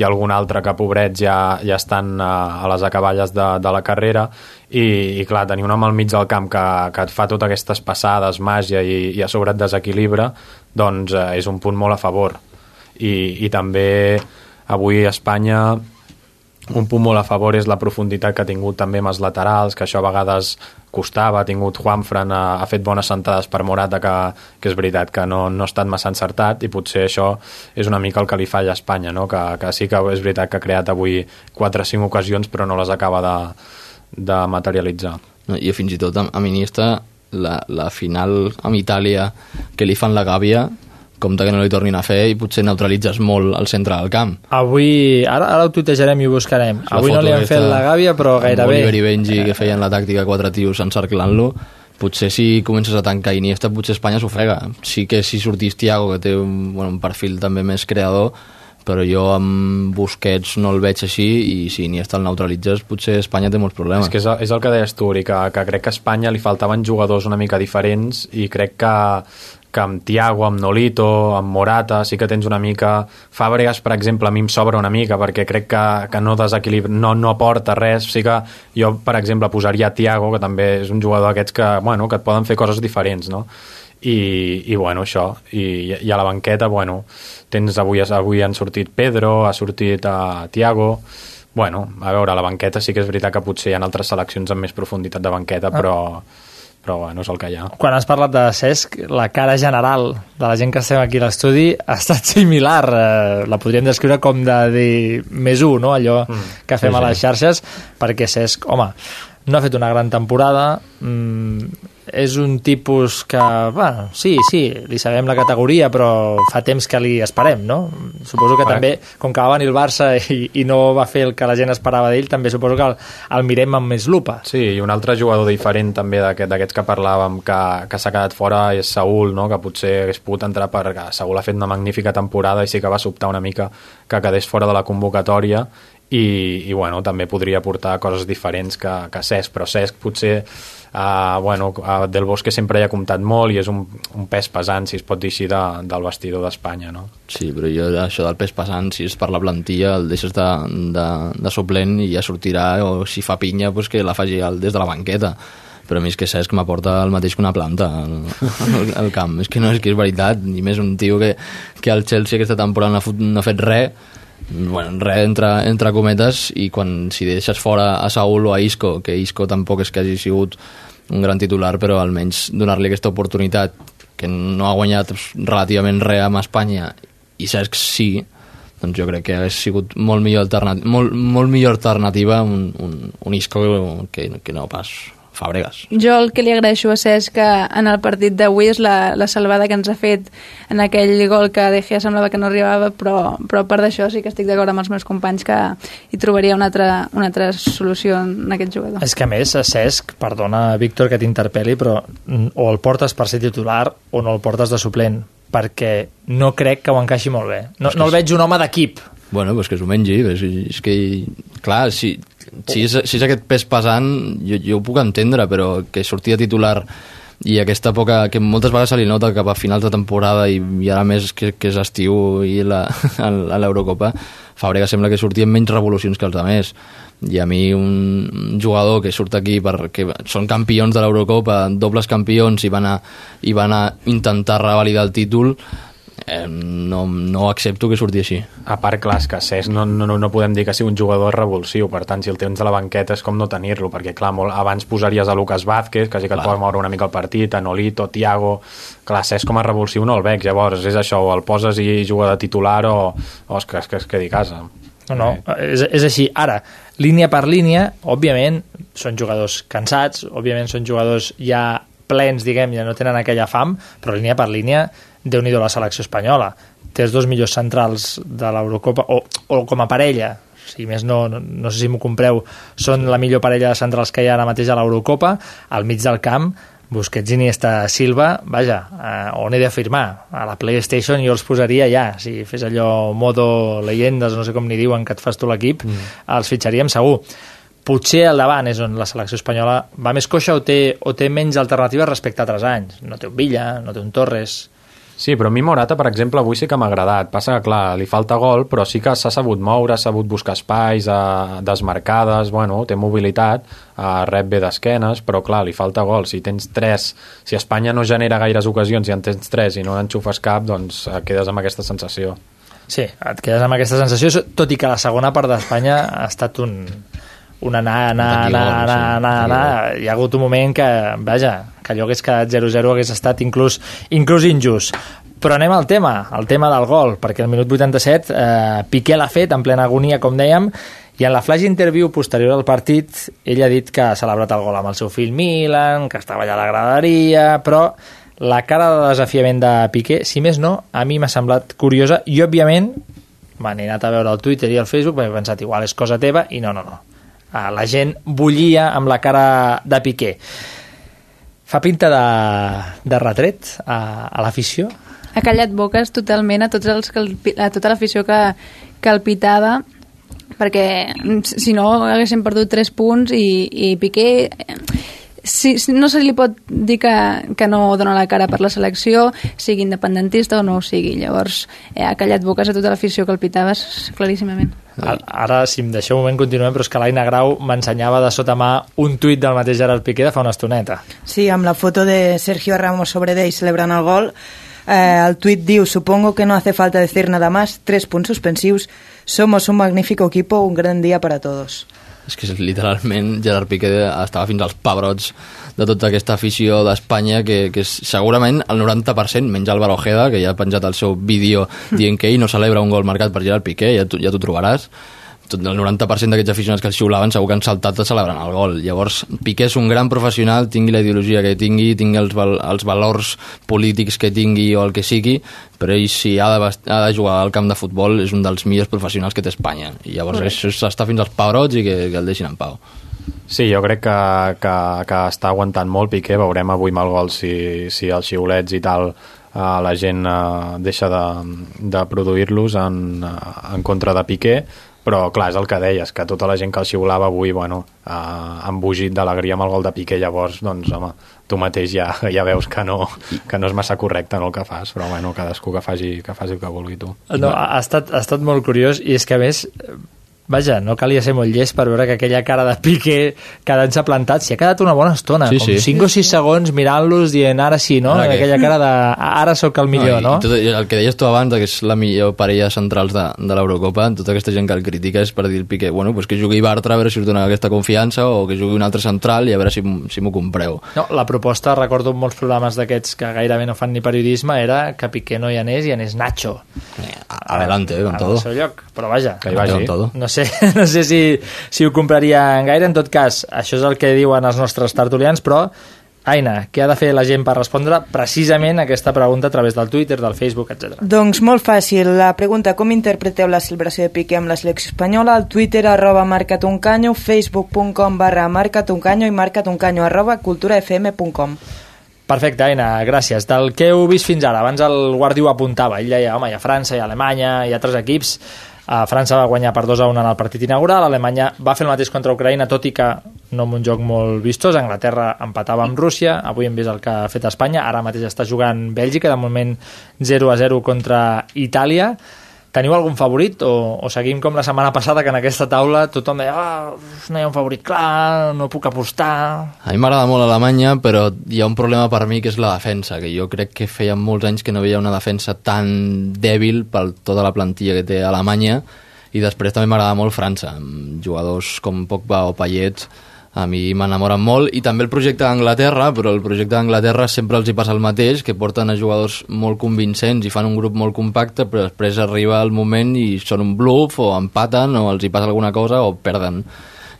Speaker 11: i algun altre que, pobrets, ja, ja estan a, a les acaballes de, de la carrera i, i clar, tenir un home al mig del camp que, que et fa totes aquestes passades, màgia i, i a sobre et desequilibra, doncs eh, és un punt molt a favor. I, i també Avui a Espanya un punt molt a favor és la profunditat que ha tingut també amb els laterals, que això a vegades costava, ha tingut Juanfran, ha, ha fet bones sentades per Morata, que, que és veritat que no, no ha estat massa encertat i potser això és una mica el que li falla a Espanya, no? que, que sí que és veritat que ha creat avui 4 o 5 ocasions però no les acaba de, de materialitzar.
Speaker 13: No, I fins i tot amb Iniesta la, la final amb Itàlia que li fan la gàbia compte que no li tornin a fer i potser neutralitzes molt el centre del camp.
Speaker 1: Avui, ara, ara ho tuitejarem i ho buscarem. La Avui no li han fet la gàbia, però gairebé.
Speaker 13: Oliver i Benji, que feien la tàctica quatre tios encerclant-lo, potser si comences a tancar Iniesta, potser Espanya s'ofega. Sí que si sortís Tiago, que té un, bueno, un perfil també més creador, però jo amb Busquets no el veig així i si Iniesta el neutralitzes potser Espanya té molts problemes.
Speaker 11: És que és, és el que deies tu, Uri, que, que crec que a Espanya li faltaven jugadors una mica diferents i crec que, que amb Tiago, amb Nolito, amb Morata, sí que tens una mica... Fàbregas, per exemple, a mi em sobra una mica perquè crec que, que no desequilibra, no, no aporta res. Sí que jo, per exemple, posaria Tiago, que també és un jugador d'aquests que, bueno, que et poden fer coses diferents, no? i, i bueno, això i, i a la banqueta, bueno tens avui, avui han sortit Pedro ha sortit a uh, Tiago bueno, a veure, a la banqueta sí que és veritat que potser hi ha altres seleccions amb més profunditat de banqueta, ah. però però bueno, és el que hi ha.
Speaker 1: Quan has parlat de Cesc, la cara general de la gent que estem aquí a l'estudi ha estat similar. Eh, la podríem descriure com de dir més un, no? allò mm, que fem sí, a les xarxes, perquè Cesc, home, no ha fet una gran temporada, mm, és un tipus que, bueno, sí, sí, li sabem la categoria, però fa temps que li esperem, no? Suposo que també, com que va venir el Barça i, i no va fer el que la gent esperava d'ell, també suposo que el, el mirem amb més lupa.
Speaker 11: Sí, i un altre jugador diferent també d'aquests que parlàvem, que, que s'ha quedat fora, és Saúl, no? que potser hagués pogut entrar perquè Saúl ha fet una magnífica temporada i sí que va sobtar una mica que quedés fora de la convocatòria i, i bueno, també podria portar coses diferents que, que Cesc, però Cesc potser uh, bueno, uh, Del Bosque sempre hi ha comptat molt i és un, un pes pesant, si es pot dir així, de, del vestidor d'Espanya, no?
Speaker 13: Sí, però jo això del pes pesant, si és per la plantilla, el deixes de, de, de suplent i ja sortirà, o si fa pinya, pues que la faci des de la banqueta però a mi és que Cesc m'aporta el mateix que una planta al, camp. És que no és que és veritat, ni més un tio que, que al Chelsea aquesta temporada no ha, fot, no ha fet res, bueno, res entre, entre cometes i quan si deixes fora a Saúl o a Isco que Isco tampoc és que hagi sigut un gran titular però almenys donar-li aquesta oportunitat que no ha guanyat relativament res amb Espanya i Cesc sí doncs jo crec que hauria sigut molt millor, alternativa, molt, molt millor alternativa un, un, un Isco que, que no pas Fàbregas.
Speaker 12: Jo el que li agraeixo a Cesc en el partit d'avui és la, la salvada que ens ha fet en aquell gol que De Gea semblava que no arribava, però, però a part d'això sí que estic d'acord amb els meus companys que hi trobaria una altra, una altra solució en aquest jugador.
Speaker 1: És que a més, a Cesc, perdona Víctor que t'interpel·li, però o el portes per ser titular o no el portes de suplent, perquè no crec que ho encaixi molt bé. No, no el veig un home d'equip.
Speaker 13: Bueno, pues que s'ho mengi, és, és que, clar, si, si és, si és aquest pes pesant, jo, jo ho puc entendre, però que sortia titular i aquesta època que moltes vegades se li nota cap a finals de temporada i, i ara més que, que és estiu i la, a l'Eurocopa Fàbrega sembla que sortia amb menys revolucions que els altres. I a mi un jugador que surt aquí perquè són campions de l'Eurocopa dobles campions i van a, i van a intentar revalidar el títol eh, no, no accepto que surti així.
Speaker 11: A part, clar, és que Cesc no, no, no podem dir que sigui un jugador revulsiu, per tant, si el tens a la banqueta és com no tenir-lo, perquè, clar, molt, abans posaries a Lucas Vázquez, que sí que et pot moure una mica el partit, a Nolito, Tiago... Clar, Cesc com a revulsiu no el veig, llavors és això, o el poses i juga de titular o, o es, que, es, que es quedi a casa.
Speaker 1: No, no, és, és així. Ara, línia per línia, òbviament, són jugadors cansats, òbviament són jugadors ja plens, diguem, ja no tenen aquella fam, però línia per línia déu nhi la selecció espanyola. Té els dos millors centrals de l'Eurocopa, o, o com a parella, si més no, no, no sé si m'ho compreu, són la millor parella de centrals que hi ha ara mateix a l'Eurocopa, al mig del camp, Busquets, Iniesta, Silva, vaja, eh, on he d'afirmar? A la PlayStation jo els posaria ja, si fes allò modo leyendes, no sé com ni diuen, que et fas tu l'equip, mm. els fitxaríem segur. Potser al davant és on la selecció espanyola va més coixa o té, o té menys alternatives respecte a altres anys. No té un Villa, no té un Torres,
Speaker 11: Sí, però a mi Morata, per exemple, avui sí que m'ha agradat. Passa que, clar, li falta gol, però sí que s'ha sabut moure, ha sabut buscar espais, eh, desmarcades, bueno, té mobilitat, eh, rep bé d'esquenes, però, clar, li falta gol. Si tens tres, si Espanya no genera gaires ocasions i en tens tres i no n'enxufes cap, doncs eh, quedes amb aquesta sensació.
Speaker 1: Sí, et quedes amb aquesta sensació, tot i que la segona part d'Espanya ha estat un, un anar, anar, anar, anar, anar, anar, hi ha hagut un moment que, vaja, que allò hagués quedat 0-0 hagués estat inclús, inclús injust. Però anem al tema, al tema del gol, perquè al minut 87 eh, Piqué l'ha fet en plena agonia, com dèiem, i en la flash interview posterior al partit ell ha dit que ha celebrat el gol amb el seu fill Milan, que estava allà a la graderia, però la cara de desafiament de Piqué, si més no, a mi m'ha semblat curiosa i òbviament m'he anat a veure el Twitter i el Facebook perquè he pensat igual és cosa teva i no, no, no. Ah, la gent bullia amb la cara de Piqué. Fa pinta de, de retret a, a l'afició?
Speaker 12: ha callat boques totalment a, tots els que el, a tota l'afició que, que el pitava perquè si no haguéssim perdut 3 punts i, i Piqué eh, si, si no se li pot dir que, que no dona la cara per la selecció, sigui independentista o no ho sigui. Llavors, eh, ha callat boques a tota l'afició que el pitava s- claríssimament.
Speaker 1: Ara, ara, si em deixeu un moment, continuem, però és que l'Aina Grau m'ensenyava de sota mà un tuit del mateix Gerard Piqué de fa una estoneta.
Speaker 5: Sí, amb la foto de Sergio Ramos sobre d'ell celebrant el gol, eh, el tuit diu, supongo que no hace falta decir nada más, tres punts suspensius, somos un magnífico equipo, un gran día para todos.
Speaker 13: És que literalment Gerard Piqué estava fins als pebrots de tota aquesta afició d'Espanya que, que és segurament el 90%, menys Álvaro Ojeda, que ja ha penjat el seu vídeo dient que ell no celebra un gol marcat per Gerard Piqué, ja t'ho ja t'ho trobaràs. Tot el 90% d'aquests aficionats que xiulaven segur que han saltat celebrant el gol. Llavors, Piqué és un gran professional, tingui la ideologia que tingui, tingui els, val els valors polítics que tingui o el que sigui, però ell si ha de, ha de jugar al camp de futbol és un dels millors professionals que té Espanya. I llavors
Speaker 11: Correcte.
Speaker 13: això està fins als pebrots i que, que el deixin en pau.
Speaker 11: Sí, jo crec que, que, que està aguantant molt Piqué, veurem avui amb el gol si, si els xiulets i tal eh, la gent eh, deixa de, de produir-los en, eh, en contra de Piqué, però clar, és el que deies, que tota la gent que el xiulava avui, bueno, eh, han bugit d'alegria amb el gol de Piqué, llavors, doncs, home, tu mateix ja, ja veus que no, que no és massa correcte no, el que fas, però bueno, cadascú que faci, que faci el que vulgui tu.
Speaker 1: No, ha, estat, ha estat molt curiós i és que a més Vaja, no calia ser molt llest per veure que aquella cara de Piqué quedant-se plantat s'hi ha quedat una bona estona,
Speaker 13: Sí,
Speaker 1: com
Speaker 13: sí.
Speaker 1: 5 o 6 segons mirant-los dient ara sí, no?
Speaker 13: Ara què?
Speaker 1: aquella cara de ara sóc el millor, no?
Speaker 13: I, i tot, el que deies tu abans, que és la millor parella centrals de, de l'Eurocopa, tota aquesta gent que el critica és per dir el Piqué, bueno, pues que jugui Bartra a veure si us dona aquesta confiança o que jugui un altre central i a veure si, si m'ho compreu.
Speaker 1: No, la proposta, recordo en molts programes d'aquests que gairebé no fan ni periodisme, era que Piqué no hi anés i anés Nacho.
Speaker 13: Adelante, eh, con
Speaker 1: al
Speaker 13: todo.
Speaker 1: seu lloc, però vaja,
Speaker 13: Que hi vagi. Con todo.
Speaker 1: no sé, no sé si, si ho compraria gaire, en tot cas, això és el que diuen els nostres tertulians, però Aina, què ha de fer la gent per respondre precisament a aquesta pregunta a través del Twitter, del Facebook, etc.
Speaker 5: Doncs molt fàcil. La pregunta, com interpreteu la celebració de Piqué amb la selecció espanyola? Al Twitter, arroba marcatuncanyo, facebook.com barra marcatuncanyo i marcatuncanyo arroba culturafm.com.
Speaker 1: Perfecte, Aina, gràcies. Del que heu vist fins ara, abans el Guardi ho apuntava, ell deia, home, hi ha França, hi ha Alemanya, hi ha altres equips, a França va guanyar per 2 a 1 en el partit inaugural, Alemanya va fer el mateix contra Ucraïna, tot i que no amb un joc molt vistós, Anglaterra empatava amb Rússia, avui hem vist el que ha fet Espanya, ara mateix està jugant Bèlgica, de moment 0 a 0 contra Itàlia. Teniu algun favorit? O, o seguim com la setmana passada que en aquesta taula tothom deia ah, no hi ha un favorit clar, no puc apostar...
Speaker 13: A mi m'agrada molt Alemanya, però hi ha un problema per mi que és la defensa, que jo crec que feia molts anys que no veia una defensa tan dèbil per tota la plantilla que té Alemanya, i després també m'agrada molt França, amb jugadors com Pogba o Payet, a mi m'enamoren molt, i també el projecte d'Anglaterra, però el projecte d'Anglaterra sempre els hi passa el mateix, que porten a jugadors molt convincents i fan un grup molt compacte, però després arriba el moment i són un bluff, o empaten, o els hi passa alguna cosa, o perden.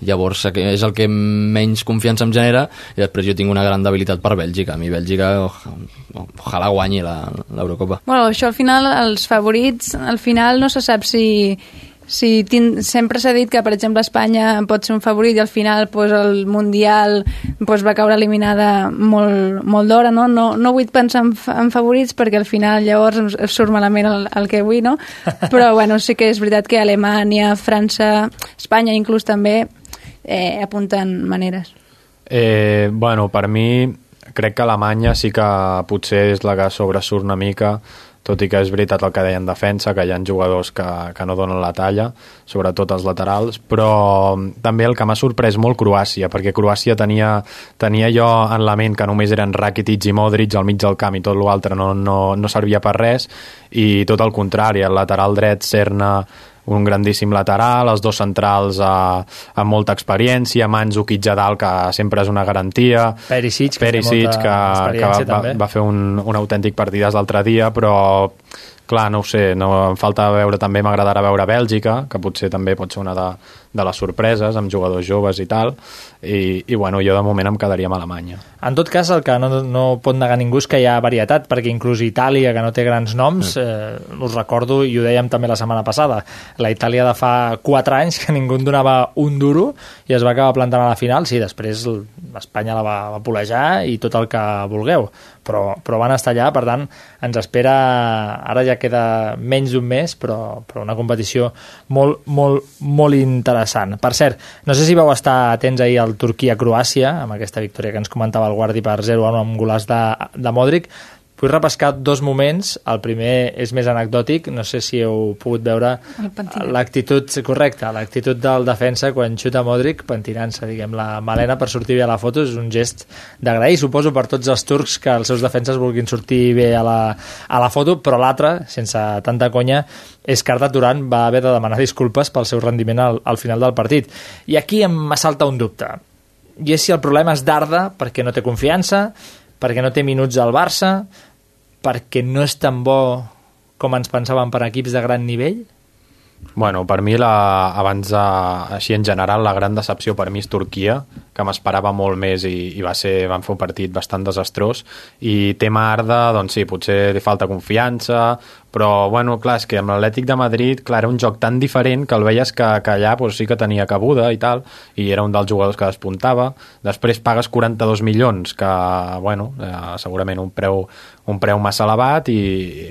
Speaker 13: Llavors és el que menys confiança em genera i després jo tinc una gran debilitat per Bèlgica a mi Bèlgica ojalà guanyi l'Eurocopa
Speaker 12: Bueno, això al final, els favorits, al final no se sap si... si tin, sempre s'ha dit que, per exemple, Espanya pot ser un favorit i al final pues, el Mundial pues, va caure eliminada molt, molt d'hora, no? no? No vull pensar en, en favorits perquè al final llavors surt malament el, el que vull, no? Però bueno, sí que és veritat que Alemanya, França, Espanya inclús també eh, apunten maneres.
Speaker 11: Eh, bueno, per mi crec que Alemanya sí que potser és la que sobresurt una mica tot i que és veritat el que deia en defensa, que hi ha jugadors que, que no donen la talla, sobretot els laterals, però també el que m'ha sorprès molt Croàcia, perquè Croàcia tenia, tenia jo en la ment que només eren Rakitic i Modric al mig del camp i tot l'altre no, no, no servia per res, i tot el contrari, el lateral dret Serna un grandíssim lateral, els dos centrals eh, amb molta experiència, Mandzukic a dalt, que sempre és una garantia,
Speaker 1: Perisic, que
Speaker 11: Perisic
Speaker 1: molta
Speaker 11: que, que va, va, va fer un, un autèntic partidàs l'altre dia, però clar, no ho sé, no, em falta veure també, m'agradarà veure Bèlgica, que potser també pot ser una de, de les sorpreses, amb jugadors joves i tal, i, i bueno, jo de moment em quedaria amb Alemanya.
Speaker 1: En tot cas, el que no, no pot negar ningú és que hi ha varietat, perquè inclús Itàlia, que no té grans noms, eh, us recordo, i ho dèiem també la setmana passada, la Itàlia de fa 4 anys, que ningú en donava un duro, i es va acabar plantant a la final, sí, després l'Espanya la va, va polejar i tot el que vulgueu. Però, però van estar allà, per tant ens espera, ara ja queda menys d'un mes, però, però una competició molt, molt, molt interessant. Per cert, no sé si vau estar atents ahir al Turquia-Croàcia, amb aquesta victòria que ens comentava el Guardi per 0-1 amb golàs de, de Modric, Vull repescar dos moments. El primer és més anecdòtic. No sé si heu pogut veure l'actitud correcta, l'actitud del defensa quan xuta Modric, pentinant-se, diguem, la Malena per sortir bé a la foto. És un gest d'agrair, suposo, per tots els turcs que els seus defenses vulguin sortir bé a la, a la foto, però l'altre, sense tanta conya, és que Arda Turan va haver de demanar disculpes pel seu rendiment al, al final del partit. I aquí em assalta un dubte. I és si el problema és d'Arda perquè no té confiança, perquè no té minuts al Barça, perquè no és tan bo com ens pensàvem per equips de gran nivell?
Speaker 11: Bueno, per mi, la, abans de, així en general, la gran decepció per mi és Turquia, que m'esperava molt més i, i va ser, van fer un partit bastant desastrós. I tema Arda, doncs sí, potser li falta confiança, però bueno, clar, és que amb l'Atlètic de Madrid clar, era un joc tan diferent que el veies que, que allà pues, sí que tenia cabuda i tal, i era un dels jugadors que despuntava, després pagues 42 milions, que bueno, eh, segurament un preu, un preu massa elevat i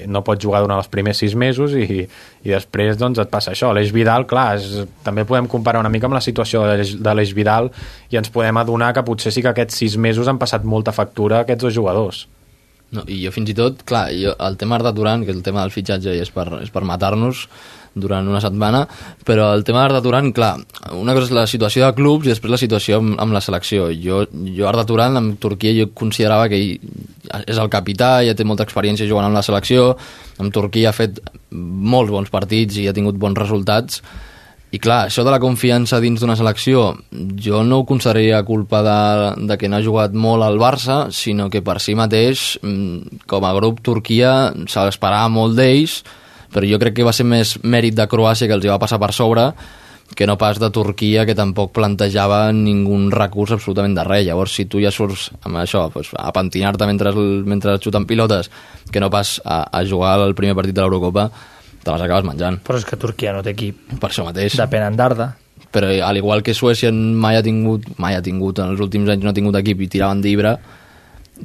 Speaker 11: no pots jugar durant els primers sis mesos i, i després doncs et passa això. L'Eix Vidal, clar, és, també podem comparar una mica amb la situació de l'Eix Vidal i ens podem adonar que potser sí que aquests sis mesos han passat molta factura a aquests dos jugadors.
Speaker 13: No, I jo fins i tot, clar, jo, el tema Arda Turan, que el tema del fitxatge és per, és per matar-nos durant una setmana, però el tema d'Arda Turan, clar, una cosa és la situació de clubs i després la situació amb, amb la selecció. Jo, jo Arda Turan, amb Turquia, jo considerava que ell és el capità, ja té molta experiència jugant amb la selecció, amb Turquia ha fet molts bons partits i ha tingut bons resultats, i clar, això de la confiança dins d'una selecció, jo no ho consideraria culpa de, de que no ha jugat molt al Barça, sinó que per si mateix, mm, com a grup Turquia, s'esperava molt d'ells, però jo crec que va ser més mèrit de Croàcia que els hi va passar per sobre, que no pas de Turquia, que tampoc plantejava ningú recurs absolutament de res. Llavors, si tu ja surts amb això, pues, a pentinar-te mentre, mentre xuten pilotes, que no pas a, a jugar al primer partit de l'Eurocopa, te les acabes menjant.
Speaker 1: Però és que Turquia no té equip.
Speaker 13: Per això mateix.
Speaker 1: Depenen d'Arda.
Speaker 13: Però al igual que Suècia mai ha tingut, mai ha tingut, en els últims anys no ha tingut equip i tiraven d'Ibra,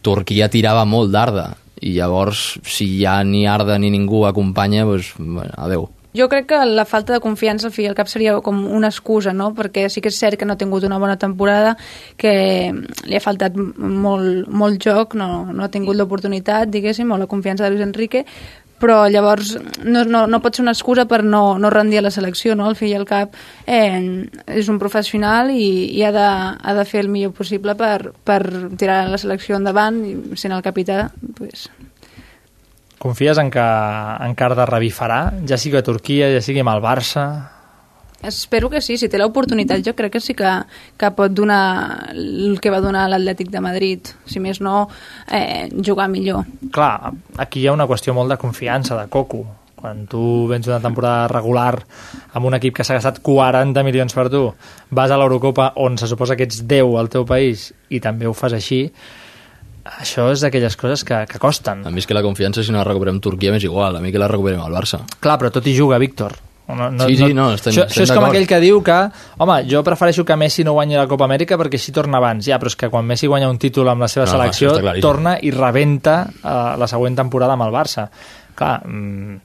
Speaker 13: Turquia tirava molt d'Arda. I llavors, si ja ni Arda ni ningú acompanya, doncs, bueno, adeu.
Speaker 12: Jo crec que la falta de confiança al fi al cap seria com una excusa, no? perquè sí que és cert que no ha tingut una bona temporada, que li ha faltat molt, molt joc, no, no ha tingut l'oportunitat, diguéssim, o la confiança de Luis Enrique, però llavors no, no, no pot ser una excusa per no, no rendir a la selecció, no? Al fi i al cap eh, és un professional i, i ha, de, ha de fer el millor possible per, per tirar la selecció endavant i sent el capità, pues...
Speaker 1: Confies en que, en que Arda revifarà, ja sigui a Turquia, ja sigui amb el Barça,
Speaker 12: Espero que sí, si té l'oportunitat jo crec que sí que, que pot donar el que va donar l'Atlètic de Madrid, si més no, eh, jugar millor.
Speaker 1: Clar, aquí hi ha una qüestió molt de confiança, de coco. Quan tu vens una temporada regular amb un equip que s'ha gastat 40 milions per tu, vas a l'Eurocopa on se suposa que ets 10 al teu país i també ho fas així, això és d'aquelles coses que, que costen.
Speaker 13: A mi és que la confiança, si no la recuperem Turquia, m'és igual. A mi que la recuperem al Barça.
Speaker 1: Clar, però tot hi juga, Víctor.
Speaker 13: No, no, sí, sí, no, estem,
Speaker 1: això,
Speaker 13: estem
Speaker 1: això és com aquell que diu que, home, jo prefereixo que Messi no guanyi la Copa Amèrica perquè així torna abans. Ja, però és que quan Messi guanya un títol amb la seva
Speaker 13: No,
Speaker 1: selecció, torna i rebenta uh, la següent temporada amb el Barça. Clar, mm,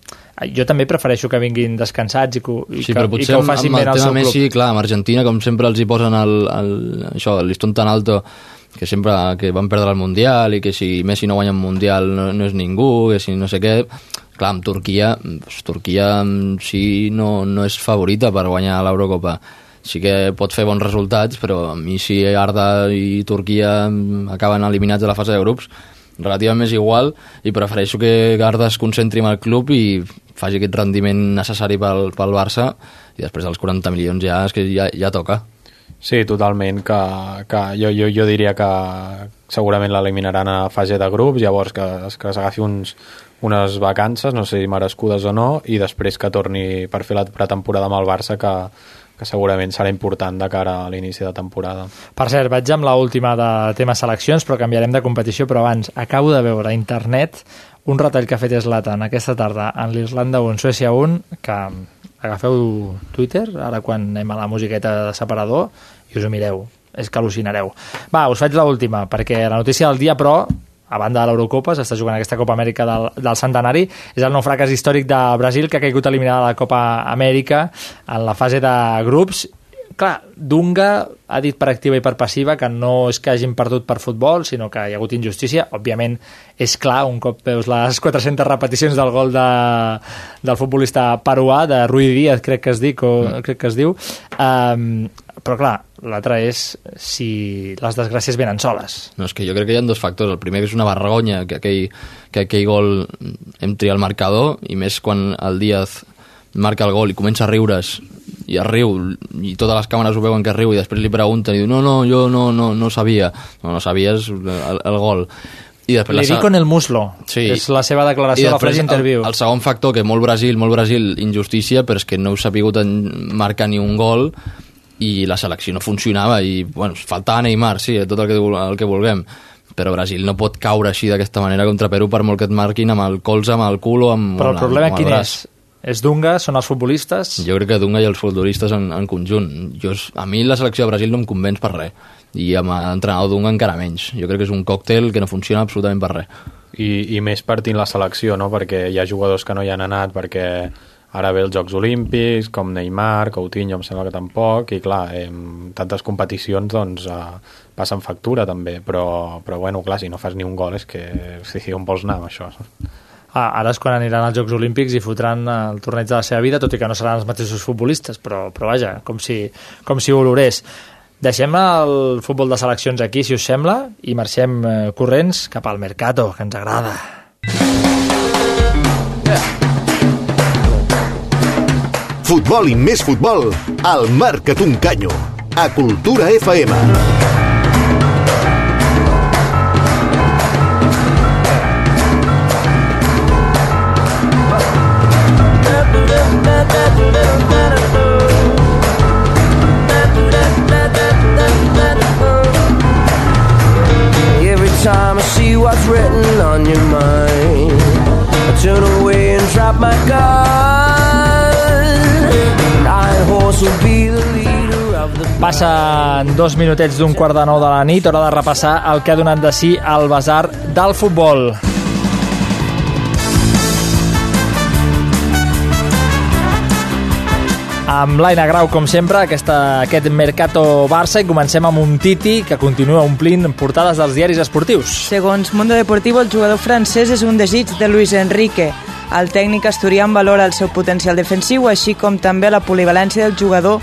Speaker 1: jo també prefereixo que vinguin descansats i que, i
Speaker 13: Sí,
Speaker 1: que, i que ho facin
Speaker 13: amb
Speaker 1: bé
Speaker 13: el
Speaker 1: al seu
Speaker 13: Messi,
Speaker 1: club.
Speaker 13: clar, amb Argentina, com sempre els hi posen el, el, això, el listón tan alto que sempre que van perdre el Mundial i que si Messi no guanya un Mundial no, no és ningú, que si no sé què clar, amb Turquia Turquia mm, sí no, no és favorita per guanyar l'Eurocopa. Sí que pot fer bons resultats però a mi si Arda i Turquia mm, acaben eliminats de la fase de grups relativament és igual i prefereixo que Arda es concentri en el club i faci aquest rendiment necessari pel, pel Barça i després dels 40 milions ja és que ja, ja toca
Speaker 11: Sí, totalment, que, que jo, jo, jo diria que segurament l'eliminaran a fase de grups, llavors que, que s'agafi uns, unes vacances, no sé si merescudes o no, i després que torni per fer la pretemporada amb el Barça, que, que segurament serà important de cara a l'inici de temporada.
Speaker 1: Per cert, vaig amb l'última de tema seleccions, però canviarem de competició, però abans acabo de veure a internet un retall que ha fet Zlatan aquesta tarda en l'Irlanda 1, Suècia 1, que agafeu Twitter, ara quan anem a la musiqueta de separador, i us ho mireu. És que al·lucinareu. Va, us faig l'última, perquè la notícia del dia, però, a banda de l'Eurocopa, s'està jugant aquesta Copa Amèrica del, del centenari, és el nou fracàs històric de Brasil que ha caigut eliminada de la Copa Amèrica en la fase de grups clar, Dunga ha dit per activa i per passiva que no és que hagin perdut per futbol, sinó que hi ha hagut injustícia. Òbviament, és clar, un cop veus les 400 repeticions del gol de, del futbolista peruà, de Rui Díaz, crec que es, dic, o, mm. crec que es diu, um, però clar, l'altre és si les desgràcies venen soles.
Speaker 13: No, és que jo crec que hi ha dos factors. El primer és una vergonya que aquell, que aquell gol entri al marcador, i més quan el Díaz marca el gol i comença a riure's i es riu, i totes les càmeres ho veuen que riu, i després li pregunten i diu, no, no, jo no, no, no sabia. No, no sabies el, el gol.
Speaker 1: I després Li la... con el muslo, sí. és la seva declaració a la Flash Interview.
Speaker 13: El, el segon factor, que molt Brasil, molt Brasil, injustícia, però és que no heu sabut marcar ni un gol i la selecció no funcionava i, bueno, faltava Neymar, sí, tot el que, el que vulguem però Brasil no pot caure així d'aquesta manera contra Perú per molt que et marquin amb el colze, amb el cul o amb,
Speaker 1: però el problema amb el quin braç. és? És Dunga, són els futbolistes?
Speaker 13: Jo crec que Dunga i els futbolistes en, en conjunt. Jo, a mi la selecció de Brasil no em convenç per res. I amb l'entrenador Dunga encara menys. Jo crec que és un còctel que no funciona absolutament per res.
Speaker 11: I, I més partint la selecció, no? Perquè hi ha jugadors que no hi han anat perquè ara ve els Jocs Olímpics, com Neymar, Coutinho, em sembla que tampoc, i clar, eh, tantes competicions doncs, eh, passen factura també, però, però bueno, clar, si no fas ni un gol és que sí, on vols anar amb això?
Speaker 1: Ah, ara és quan aniran als Jocs Olímpics i fotran el torneig de la seva vida, tot i que no seran els mateixos futbolistes, però, però vaja, com si, com si olorés. Deixem el futbol de seleccions aquí, si us sembla, i marxem eh, corrents cap al Mercato, que ens agrada.
Speaker 2: Futbol i més futbol, al Marca Tuncanyo, a Cultura FM. Written on your mind. I turn away and drop my gun. Nine horse will be the leader
Speaker 1: Passen dos minutets d'un quart de nou de la nit, hora de repassar el que ha donat de si al basar del futbol. Amb l'Aina Grau, com sempre, aquesta, aquest Mercato Barça i comencem amb un Titi que continua omplint portades dels diaris esportius.
Speaker 5: Segons Mundo Deportivo, el jugador francès és un desig de Luis Enrique. El tècnic asturià valora el seu potencial defensiu, així com també la polivalència del jugador,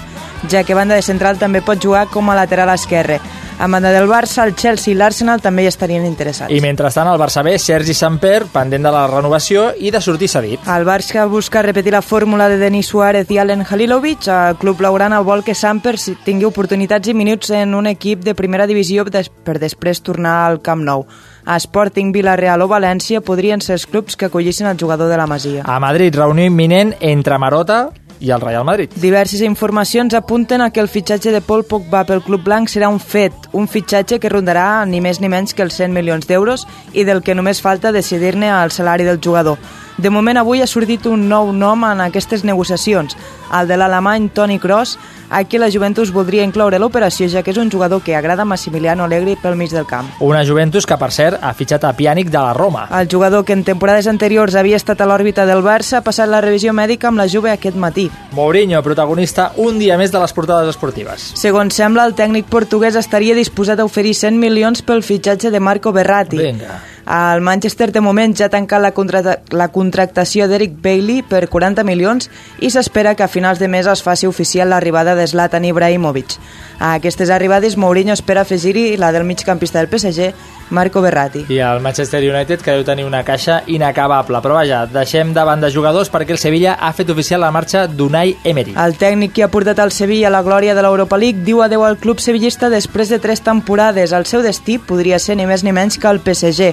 Speaker 5: ja que banda de central també pot jugar com a lateral esquerre. A banda del Barça, el Chelsea i l'Arsenal també hi estarien interessats.
Speaker 1: I mentrestant, el Barça B, Sergi Samper, pendent de la renovació i de sortir cedit.
Speaker 5: El Barça busca repetir la fórmula de Denis Suárez i Alen Halilovic. El club laurana vol que Samper tingui oportunitats i minuts en un equip de primera divisió per després tornar al Camp Nou. A Sporting, Villarreal o València podrien ser els clubs que acollissin el jugador de la Masia.
Speaker 1: A Madrid, reunió imminent entre Marota, i el Real Madrid.
Speaker 5: Diverses informacions apunten a que el fitxatge de Paul Pogba pel Club Blanc serà un fet, un fitxatge que rondarà ni més ni menys que els 100 milions d'euros i del que només falta decidir-ne el salari del jugador. De moment avui ha sortit un nou nom en aquestes negociacions, el de l'alemany Toni Kroos, a qui la Juventus voldria incloure l'operació ja que és un jugador que agrada Massimiliano Allegri pel mig del camp.
Speaker 1: Una Juventus que, per cert, ha fitxat a Pjanic de la Roma.
Speaker 5: El jugador que en temporades anteriors havia estat a l'òrbita del Barça ha passat la revisió mèdica amb la Juve aquest matí.
Speaker 1: Mourinho, protagonista un dia més de les portades esportives.
Speaker 5: Segons sembla, el tècnic portuguès estaria disposat a oferir 100 milions pel fitxatge de Marco Berratti.
Speaker 1: Vinga.
Speaker 5: El Manchester de moment ja ha tancat la, contracta la contractació d'Eric Bailey per 40 milions i s'espera que a finals de mes es faci oficial l'arribada de Zlatan Ibrahimovic. A aquestes arribades, Mourinho espera afegir-hi la del migcampista del PSG, Marco Berratti.
Speaker 1: I el Manchester United, que deu tenir una caixa inacabable. Però vaja, deixem de jugadors perquè el Sevilla ha fet oficial la marxa d'Unai Emery.
Speaker 5: El tècnic que ha portat el Sevilla a la glòria de l'Europa League diu adeu al club sevillista després de tres temporades. El seu destí podria ser ni més ni menys que el PSG.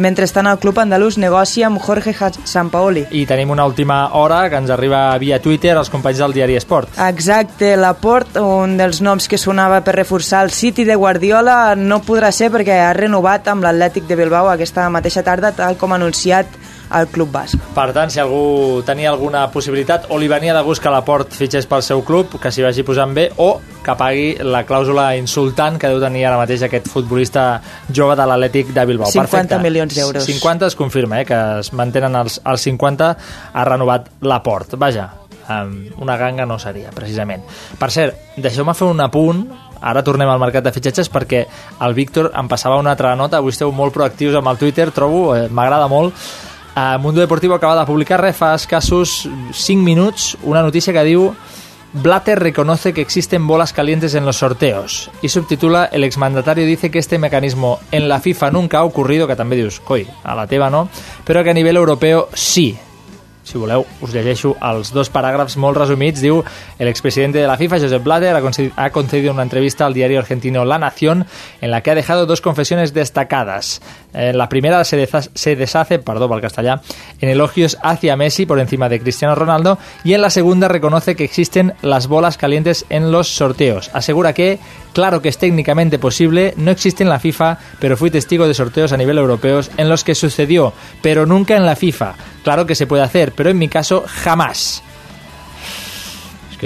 Speaker 5: Mentrestant, el club andalús negocia amb Jorge Sampaoli.
Speaker 1: I tenim una última hora que ens arriba via Twitter als companys del diari Esport.
Speaker 5: Exacte, l'Aport, un dels noms que sonava per reforçar el City de Guardiola, no podrà ser perquè ha renovat amb l'Atlètic de Bilbao aquesta mateixa tarda, tal com ha anunciat el Club Basc.
Speaker 1: Per tant, si algú tenia alguna possibilitat o li venia de gust que l'Aport fitxés pel seu club, que s'hi vagi posant bé, o que pagui la clàusula insultant que deu tenir ara mateix aquest futbolista jove de l'Atlètic de Bilbao.
Speaker 5: 50
Speaker 1: Perfecte.
Speaker 5: milions d'euros.
Speaker 1: 50 es confirma, eh, que es mantenen els, els 50, ha renovat l'aport. Vaja, una ganga no seria, precisament. Per cert, deixeu-me fer un apunt ara tornem al mercat de fitxatges perquè el Víctor em passava una altra nota, avui esteu molt proactius amb el Twitter, trobo, eh, m'agrada molt. Uh, Mundo Deportivo acaba de publicar res fa escassos 5 minuts una notícia que diu Blatter reconoce que existen bolas calientes en los sorteos y subtitula El exmandatario dice que este mecanismo en la FIFA nunca ha ocurrido, que també dius, coi, a la teva no, però que a nivell europeu sí. Si voleu, us llegeixo dos paràgrafs molt resumits. Diu, el expresidente de la FIFA, Josep Blatter, ha conce- ha concedido una entrevista al diario argentino La Nación en la que ha dejado dos confesiones destacadas. En la primera se, deza- se deshace, perdón para el en elogios hacia Messi por encima de Cristiano Ronaldo y en la segunda reconoce que existen las bolas calientes en los sorteos. Asegura que, claro que es técnicamente posible, no existe en la FIFA, pero fui testigo de sorteos a nivel europeo en los que sucedió, pero nunca en la FIFA. Claro que se puede hacer, pero en mi caso jamás.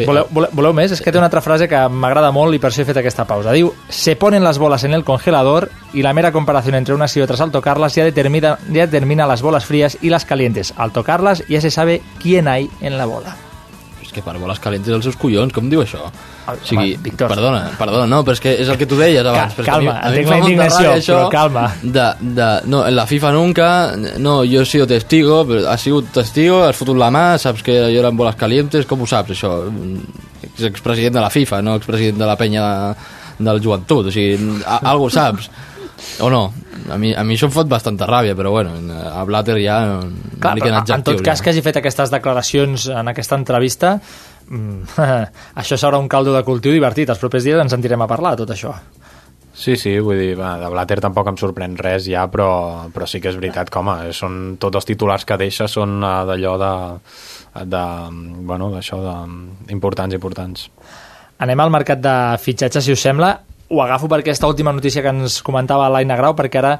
Speaker 1: Voleu, voleu, voleu més? És que té una altra frase que m'agrada molt i per això he fet aquesta pausa. Diu, se ponen las bolas en el congelador y la mera comparación entre unas y otras al tocarlas ya determina, ya determina las bolas frías y las calientes. Al tocarlas ya se sabe quién hay en la bola.
Speaker 13: Que per boles calentes els seus collons, com diu això? O sigui,
Speaker 1: home, Víctor.
Speaker 13: perdona, perdona, no, però és que és el que tu deies abans.
Speaker 1: Ca-
Speaker 13: però és que a mi-
Speaker 1: calma,
Speaker 13: a mi em
Speaker 1: entenc la indignació,
Speaker 13: ràbia això
Speaker 1: però calma.
Speaker 13: De, de, no, en la FIFA nunca, no, jo he sido testigo, però has sigut testigo, has fotut la mà, saps que jo eren boles calientes, com ho saps, això? És expresident de la FIFA, no expresident de la penya de, del joventut, o sigui, a, algo saps. O no? A mi, a mi això em fot bastanta ràbia, però bueno, a Blatter ja no,
Speaker 1: Clar,
Speaker 13: no li
Speaker 1: però, en tot cas
Speaker 13: ja.
Speaker 1: que hagi fet aquestes declaracions en aquesta entrevista, mm, això serà un caldo de cultiu divertit. Els propers dies ens sentirem a parlar tot això.
Speaker 11: Sí, sí, vull dir, va, de Blatter tampoc em sorprèn res ja, però, però sí que és veritat que, home, són, tots els titulars que deixa són uh, d'allò de, de, bueno, d'això de, importants, importants.
Speaker 1: Anem al mercat de fitxatges, si us sembla. Ho agafo per aquesta última notícia que ens comentava l'Aina Grau, perquè ara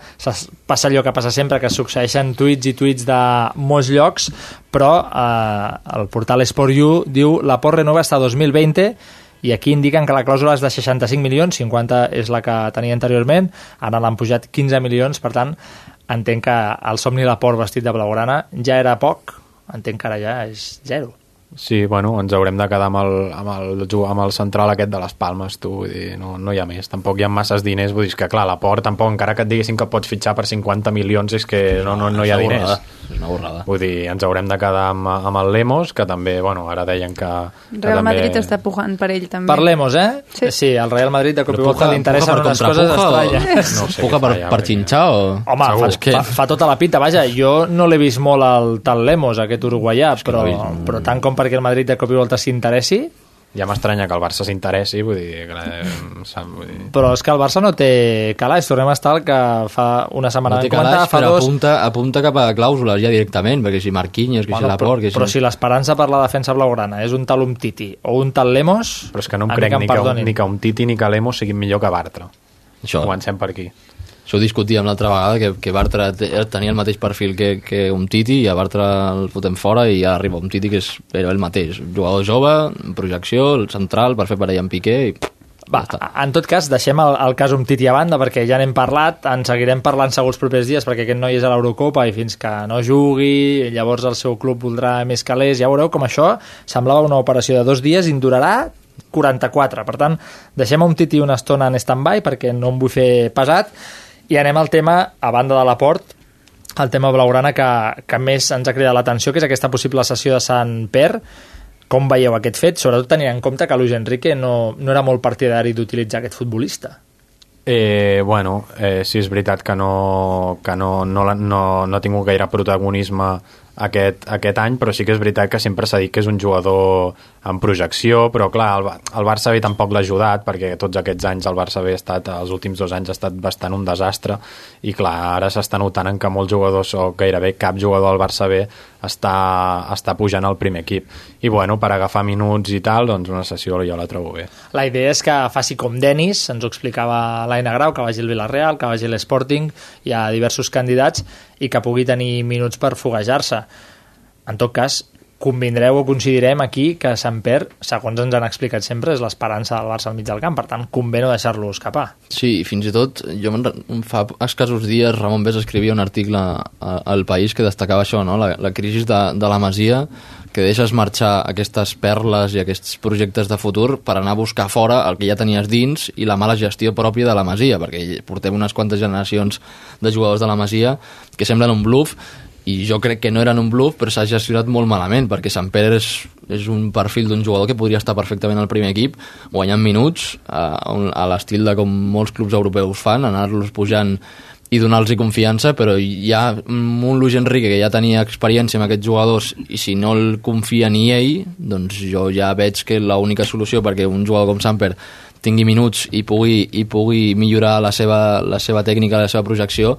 Speaker 1: passa allò que passa sempre, que succeeixen tuits i tuits de molts llocs, però eh, el portal Sport.U diu la Port renova hasta 2020 i aquí indiquen que la clàusula és de 65 milions, 50 és la que tenia anteriorment, ara l'han pujat 15 milions, per tant, entenc que el somni de la Port vestit de blaugrana ja era poc, entenc que ara ja és zero.
Speaker 11: Sí, bueno, ens haurem de quedar amb el, amb el, amb el central aquest de les Palmes, tu, vull dir, no, no hi ha més. Tampoc hi ha masses diners, vull dir, que clar, la Port tampoc, encara que et diguessin que pots fitxar per 50 milions, és que no, no, no hi ha diners.
Speaker 13: És una borrada.
Speaker 11: Vull dir, ens haurem de quedar amb, amb el Lemos, que també, bueno, ara deien que... que
Speaker 12: Real
Speaker 11: també...
Speaker 12: Madrid està pujant per ell també.
Speaker 1: Parlemos, eh?
Speaker 12: Sí.
Speaker 1: sí el Real Madrid de cop i volta li interessen
Speaker 13: per
Speaker 1: unes coses
Speaker 13: contrapuja o-
Speaker 1: estranyes.
Speaker 11: No sé
Speaker 13: Puja per,
Speaker 11: ja,
Speaker 13: per xinxar o...
Speaker 1: Home, fa,
Speaker 13: És que-
Speaker 1: fa, fa tota la pinta. Vaja, jo no l'he vist molt al tal Lemos, aquest uruguaià, però, però tant com perquè el Madrid de cop i volta s'interessi,
Speaker 11: Ja m'estranya que el Barça s'interessi, vull dir, que, eh, sap, vull dir...
Speaker 1: però és que el Barça no té calaix. Tornem a estar el que fa una setmana
Speaker 13: No té calaix,
Speaker 1: fa
Speaker 13: però
Speaker 1: dos...
Speaker 13: apunta, apunta cap a clàusules ja directament, perquè si Marquinhos, que
Speaker 1: Bueno,
Speaker 13: si
Speaker 1: però,
Speaker 13: Laporte... Que si...
Speaker 1: però si l'esperança per la defensa blaugrana és un tal Umtiti o un tal Lemos,
Speaker 11: Però és que no em crec
Speaker 1: que
Speaker 11: ni que, un,
Speaker 1: perdonin.
Speaker 11: ni que un Titi ni que Lemos siguin millor que Bartra.
Speaker 13: Això.
Speaker 11: Comencem per aquí.
Speaker 13: Això ho discutíem l'altra vegada, que, que Bartra te- tenia el mateix perfil que, que un Titi, i a Bartra el fotem fora, i ara arriba un Titi que és era el mateix. Jugador jove, projecció, el central, per fer parella amb Piqué, i...
Speaker 1: Va, en tot cas, deixem el, el cas Umtiti a banda perquè ja n'hem parlat, en seguirem parlant segons els propers dies perquè aquest noi és a l'Eurocopa i fins que no jugui, llavors el seu club voldrà més calés, ja veureu com això semblava una operació de dos dies i en durarà 44, per tant deixem a Umtiti una estona en stand-by perquè no em vull fer pesat i anem al tema, a banda de l'aport el tema blaugrana que, que més ens ha cridat l'atenció, que és aquesta possible sessió de Sant Per. Com veieu aquest fet? Sobretot tenint en compte que Luis Enrique no, no era molt partidari d'utilitzar aquest futbolista.
Speaker 11: Eh, bueno, eh, sí és veritat que no, que no, no, no, no ha tingut gaire protagonisme aquest, aquest any, però sí que és veritat que sempre s'ha dit que és un jugador en projecció, però clar, el, el Barça B tampoc l'ha ajudat, perquè tots aquests anys el Barça B ha estat, els últims dos anys ha estat bastant un desastre, i clar, ara s'està notant en que molts jugadors, o gairebé cap jugador del Barça B està, està pujant al primer equip. I bueno, per agafar minuts i tal, doncs una sessió jo la trobo bé.
Speaker 1: La idea és que faci com Denis, ens ho explicava l'Aina Grau, que vagi al Villarreal, que vagi a l'Sporting, hi ha diversos candidats, i que pugui tenir minuts per foguejar-se. En tot cas, convindreu o coincidirem aquí que Per, segons ens han explicat sempre, és l'esperança del Barça al mig del camp, per tant, convé no deixar-lo escapar.
Speaker 13: Sí, fins i tot, jo fa escassos dies Ramon Bés escrivia un article al País que destacava això, no? la, la crisi de, de la Masia, que deixes marxar aquestes perles i aquests projectes de futur per anar a buscar fora el que ja tenies dins i la mala gestió pròpia de la Masia, perquè portem unes quantes generacions de jugadors de la Masia que semblen un bluff i jo crec que no eren un bluff però s'ha gestionat molt malament perquè Sant Pere és, és un perfil d'un jugador que podria estar perfectament al primer equip guanyant minuts a, a l'estil de com molts clubs europeus fan, anar-los pujant i donar-los confiança, però hi ha un Luis Enrique que ja tenia experiència amb aquests jugadors i si no el confia ni ell, doncs jo ja veig que l'única solució perquè un jugador com Samper tingui minuts i pugui, i pugui millorar la seva, la seva tècnica, la seva projecció,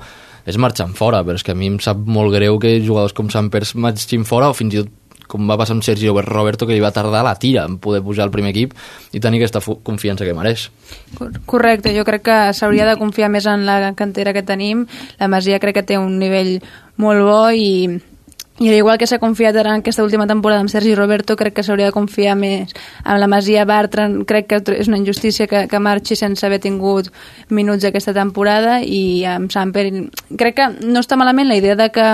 Speaker 13: és marxant fora, però és que a mi em sap molt greu que jugadors com Sampers marxin fora o fins i tot com va passar amb Sergio Roberto, que li va tardar la tira en poder pujar al primer equip i tenir aquesta confiança que mereix.
Speaker 12: Correcte, jo crec que s'hauria de confiar més en la cantera que tenim. La Masia crec que té un nivell molt bo i i igual que s'ha confiat ara en aquesta última temporada amb Sergi Roberto, crec que s'hauria de confiar més amb la Masia Bartran. Crec que és una injustícia que, que marxi sense haver tingut minuts aquesta temporada i amb Samper crec que no està malament la idea de que,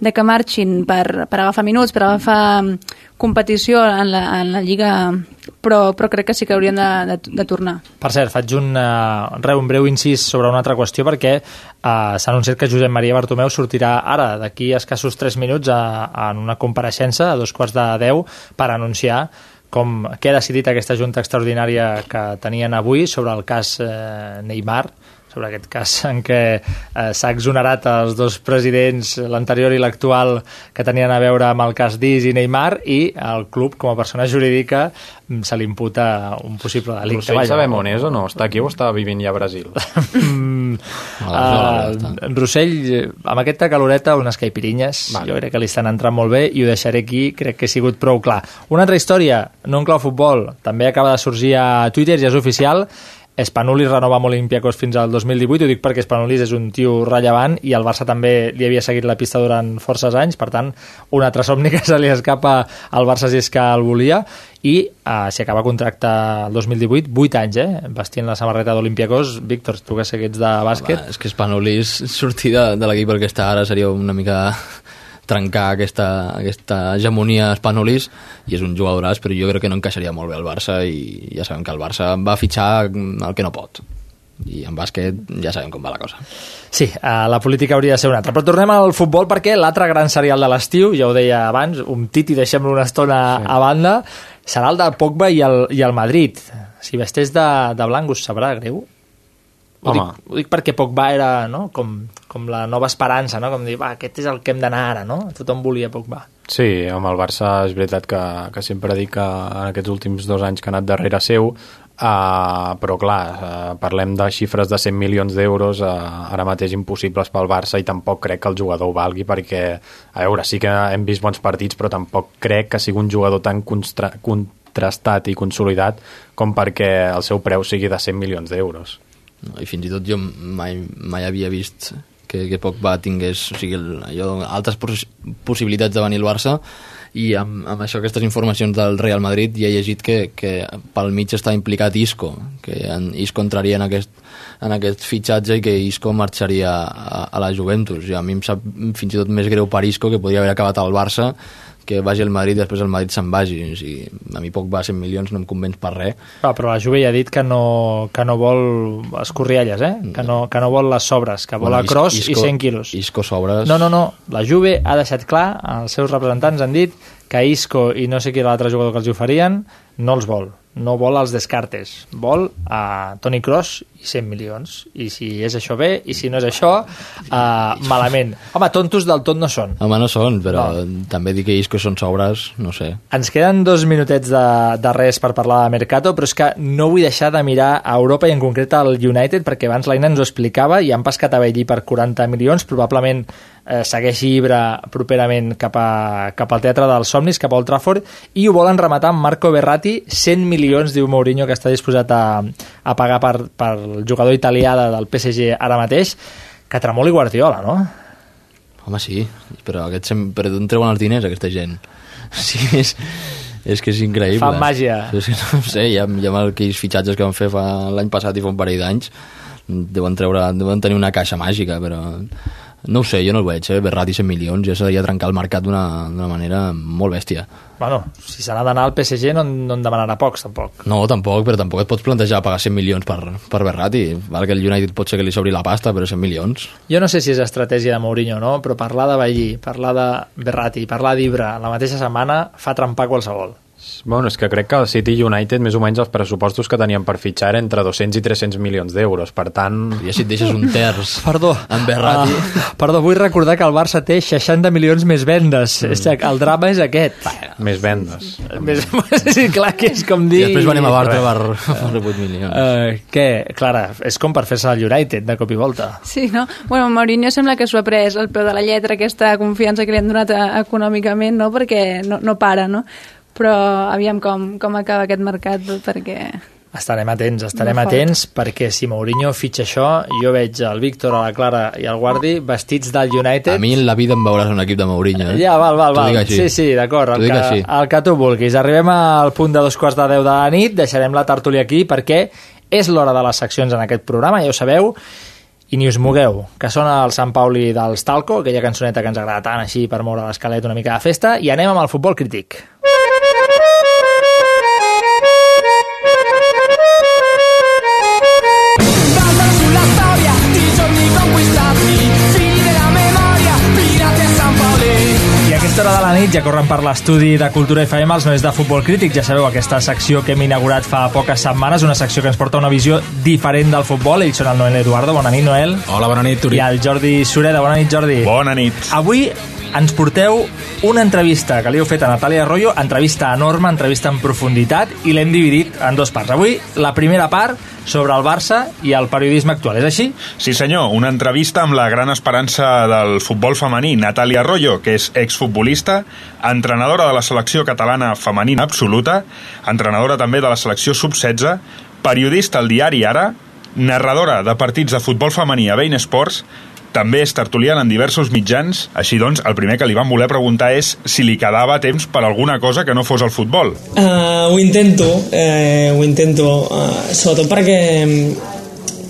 Speaker 12: de que marxin per, per agafar minuts, per agafar competició en la, en la Lliga però, però crec que sí que haurien de, de, de tornar.
Speaker 1: Per cert, faig un, uh, un breu incís sobre una altra qüestió perquè uh, s'ha anunciat que Josep Maria Bartomeu sortirà ara, d'aquí escassos 3 minuts, a, a una compareixença a dos quarts de 10 per anunciar com què ha decidit aquesta Junta Extraordinària que tenien avui sobre el cas eh, Neymar, sobre aquest cas en què eh, s'ha exonerat els dos presidents, l'anterior i l'actual, que tenien a veure amb el cas Diz i Neymar, i el club, com a persona jurídica, mm, se li imputa un possible delicte.
Speaker 11: Rossell sabem on és o no? Està aquí o està vivint ja a Brasil?
Speaker 1: uh, Rossell, amb aquesta caloreta, unes caipirinyes, vale. jo crec que li estan entrant molt bé i ho deixaré aquí, crec que ha sigut prou clar. Una altra història, no en clau futbol, també acaba de sorgir a Twitter, ja és oficial, Spanulis renova amb Olympiacos fins al 2018, ho dic perquè Spanulis és un tio rellevant i el Barça també li havia seguit la pista durant forces anys, per tant, un altre somni que se li escapa al Barça si és que el volia, i uh, si acaba contracte el 2018, 8 anys, eh? vestint la samarreta d'Olympiacos. Víctor, tu que seguits de bàsquet...
Speaker 13: Home, és que Spanulis sortir de, de l'equip que està ara seria una mica trencar aquesta, aquesta hegemonia espanolis i és un jugadoràs, però jo crec que no encaixaria molt bé al Barça i ja sabem que el Barça va fitxar el que no pot i en bàsquet ja sabem com va la cosa.
Speaker 1: Sí, uh, la política hauria de ser una altra. Però tornem al futbol perquè l'altre gran serial de l'estiu, ja ho deia abans, un titi, deixem-lo una estona sí. a banda, serà el de Pogba i el, i el Madrid. Si vestés de, de blanc us sabrà greu? Ho dic, ho dic perquè Pogba era no? com, com la nova esperança, no? com dir, va, aquest és el que hem d'anar ara, no? Tothom volia Pogba.
Speaker 11: Sí, amb el Barça és veritat que, que sempre dic que en aquests últims dos anys que ha anat darrere seu, uh, però clar, uh, parlem de xifres de 100 milions d'euros uh, ara mateix impossibles pel Barça i tampoc crec que el jugador ho valgui perquè, a veure, sí que hem vist bons partits però tampoc crec que sigui un jugador tan contrastat i consolidat com perquè el seu preu sigui de 100 milions d'euros.
Speaker 13: No, I fins i tot jo mai, mai havia vist que, que Pogba tingués o sigui, allò, altres poss possibilitats de venir al Barça i amb, amb això, aquestes informacions del Real Madrid ja he llegit que, que pel mig està implicat Isco, que en, Isco entraria en aquest, en aquest fitxatge i que Isco marxaria a, a la Juventus. I a mi em sap fins i tot més greu per Isco, que podria haver acabat al Barça, que vagi al Madrid i després el Madrid se'n vagi. O sigui, a mi poc va 100 milions, no em convenç per res.
Speaker 1: Ah, però la Juve ja ha dit que no, que no vol escorrialles, eh? Que no, que no vol les sobres, que vol bueno, a cross Isco, i 100 quilos.
Speaker 13: Isco sobres...
Speaker 1: No, no, no. La Juve ha deixat clar, els seus representants han dit que Isco i no sé qui era l'altre jugador que els oferien no els vol no vol els descartes, vol a Toni Kroos i 100 milions. I si és això bé, i si no és això, uh, malament. Home, tontos del tot no són.
Speaker 13: Home, no són, però no. també dir que que són sobres, no sé.
Speaker 1: Ens queden dos minutets de, de res per parlar de Mercato, però és que no vull deixar de mirar a Europa i en concret al United, perquè abans l'Aina ens ho explicava i han pescat a Bellí per 40 milions, probablement eh, segueixi Ibra properament cap, a, cap al Teatre dels Somnis, cap al Trafford, i ho volen rematar amb Marco Berratti, 100 milions, diu Mourinho, que està disposat a, a pagar per, per el jugador italià del PSG ara mateix, que tremoli Guardiola, no?
Speaker 13: Home, sí, però, aquest, però d'on treuen els diners aquesta gent? Sí, és, és que és increïble.
Speaker 1: Fan màgia.
Speaker 13: És que no sé, ha, hi ha aquells fitxatges que van fer fa l'any passat i fa un parell d'anys, deuen, treure, deuen tenir una caixa màgica, però no ho sé, jo no el veig, eh? Berratti 100 milions, ja de trencar el mercat d'una manera molt bèstia.
Speaker 1: Bueno, si se n'ha d'anar al PSG no, no en demanarà pocs, tampoc.
Speaker 13: No, tampoc, però tampoc et pots plantejar pagar 100 milions per, per Berratti. Val que el United pot ser que li s'obri la pasta, però 100 milions.
Speaker 1: Jo no sé si és estratègia de Mourinho o no, però parlar de Ballí, parlar de Berratti, parlar d'Ibra la mateixa setmana fa trempar qualsevol.
Speaker 11: Bueno, és que crec que el City United més o menys els pressupostos que tenien per fitxar eren entre 200 i 300 milions d'euros, per tant...
Speaker 13: I si et deixes un terç
Speaker 1: perdó,
Speaker 13: en Berratti...
Speaker 1: Uh, perdó, vull recordar que el Barça té 60 milions més vendes. Mm. És que el drama és aquest.
Speaker 11: Més vendes.
Speaker 1: Més, sí, clar que és com dir...
Speaker 13: I després venim a Barça per, per 8 milions.
Speaker 1: Uh, què? Clara, és com per fer-se el United de cop i volta.
Speaker 12: Sí, no? Bueno, Mourinho sembla que s'ho ha pres al peu de la lletra, aquesta confiança que li han donat a, econòmicament, no? Perquè no, no para, no? Però aviam com, com acaba aquest mercat perquè...
Speaker 1: Estarem atents, estarem atents perquè si Mourinho fitxa això, jo veig el Víctor, a la Clara i el Guardi vestits del United.
Speaker 13: A mi en la vida em veuràs un equip de Mourinho, eh?
Speaker 1: Ja, val, val, val. Sí, sí, d'acord, el, que, el que tu vulguis. Arribem al punt de dos quarts de deu de la nit, deixarem la tertúlia aquí perquè és l'hora de les seccions en aquest programa, ja ho sabeu, i ni us mogueu, que sona el Sant Pauli dels Talco, aquella cançoneta que ens agrada tant així per moure l'escalet una mica de festa, i anem amb el futbol crític. Nit ja corren per l'estudi de Cultura FM els nois de Futbol Crític. Ja sabeu, aquesta secció que hem inaugurat fa poques setmanes, una secció que ens porta una visió diferent del futbol. Ells són el Noel Eduardo. Bona nit, Noel.
Speaker 16: Hola, bona nit, Turi.
Speaker 1: I el Jordi Sureda. Bona nit, Jordi.
Speaker 16: Bona nit.
Speaker 1: Avui ens porteu una entrevista que li heu fet a Natàlia Arroyo, entrevista enorme, entrevista en profunditat, i l'hem dividit en dos parts. Avui, la primera part sobre el Barça i el periodisme actual, és així?
Speaker 16: Sí senyor, una entrevista amb la gran esperança del futbol femení, Natàlia Arroyo, que és exfutbolista, entrenadora de la selecció catalana femenina absoluta, entrenadora també de la selecció sub-16, periodista al diari Ara, narradora de partits de futbol femení a Bein Sports, també és tertuliana en diversos mitjans, així doncs, el primer que li van voler preguntar és si li quedava temps per alguna cosa que no fos el futbol.
Speaker 17: Uh, ho intento, eh, ho intento, uh, sobretot perquè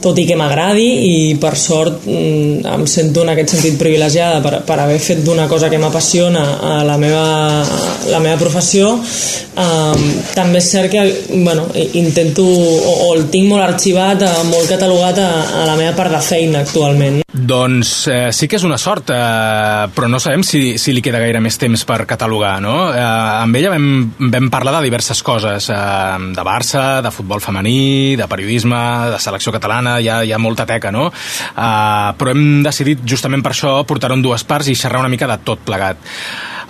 Speaker 17: tot i que m'agradi i per sort mm, em sento en aquest sentit privilegiada per, per haver fet d'una cosa que m'apassiona a la meva, la meva professió um, també és cert que bueno, intento o, o el tinc molt arxivat, eh, molt catalogat a, a la meva part de feina actualment
Speaker 16: doncs eh, sí que és una sort, eh, però no sabem si, si li queda gaire més temps per catalogar, no? Eh, amb ella vam, vam parlar de diverses coses, eh, de Barça, de futbol femení, de periodisme, de selecció catalana, hi ha, hi ha molta teca, no? Eh, però hem decidit justament per això portar-ho en dues parts i xerrar una mica de tot plegat.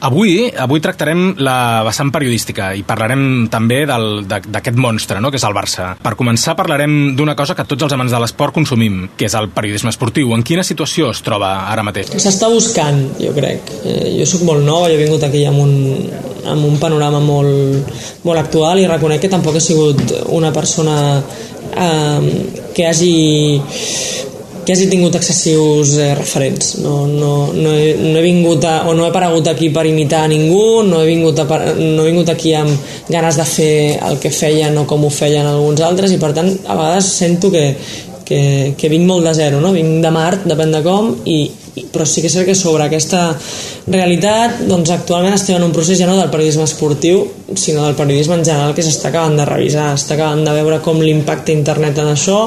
Speaker 16: Avui, avui tractarem la vessant periodística i parlarem també d'aquest monstre, no?, que és el Barça. Per començar, parlarem d'una cosa que tots els amants de l'esport consumim, que és el periodisme esportiu. En quina situació es troba ara mateix?
Speaker 17: S'està buscant, jo crec. Eh, jo sóc molt nova, jo he vingut aquí amb un, amb un panorama molt, molt actual i reconec que tampoc he sigut una persona eh, que hagi que hagi tingut excessius eh, referents. No, no, no, he, no he vingut a, o no he aparegut aquí per imitar a ningú, no he, vingut a, no he vingut aquí amb ganes de fer el que feien o com ho feien alguns altres i per tant a vegades sento que, que, que vinc molt de zero, no? vinc de Mart, depèn de com, i, però sí que és cert que sobre aquesta realitat doncs actualment estem en un procés ja no del periodisme esportiu sinó del periodisme en general que s'està acabant de revisar està acabant de veure com l'impacte internet en això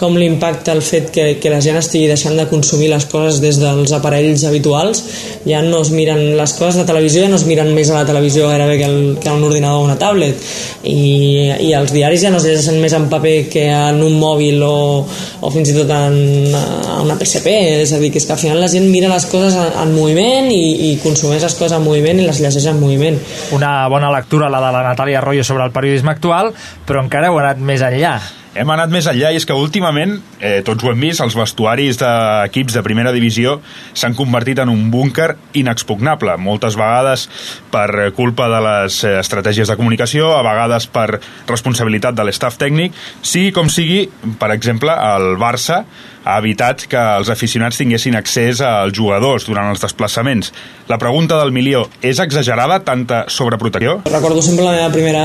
Speaker 17: com l'impacte el fet que, que la gent estigui deixant de consumir les coses des dels aparells habituals. Ja no es miren les coses de televisió ja no es miren més a la televisió gairebé que, el, que un ordinador o una tablet. I, i els diaris ja no es llegeixen més en paper que en un mòbil o, o fins i tot en, en una PSP és a dir, que és que al final gent mira les coses en, en moviment i, i consumeix les coses en moviment i les llegeix en moviment.
Speaker 1: Una bona lectura, la de la Natàlia Arroyo sobre el periodisme actual, però encara heu anat més enllà
Speaker 16: hem anat més enllà i és que últimament, eh, tots ho hem vist, els vestuaris d'equips de primera divisió s'han convertit en un búnquer inexpugnable, moltes vegades per culpa de les eh, estratègies de comunicació, a vegades per responsabilitat de l'estaf tècnic, sigui com sigui, per exemple, el Barça
Speaker 18: ha evitat que els aficionats tinguessin accés als jugadors durant els desplaçaments. La pregunta del milió, és exagerada tanta sobreprotecció?
Speaker 17: Recordo sempre la meva primera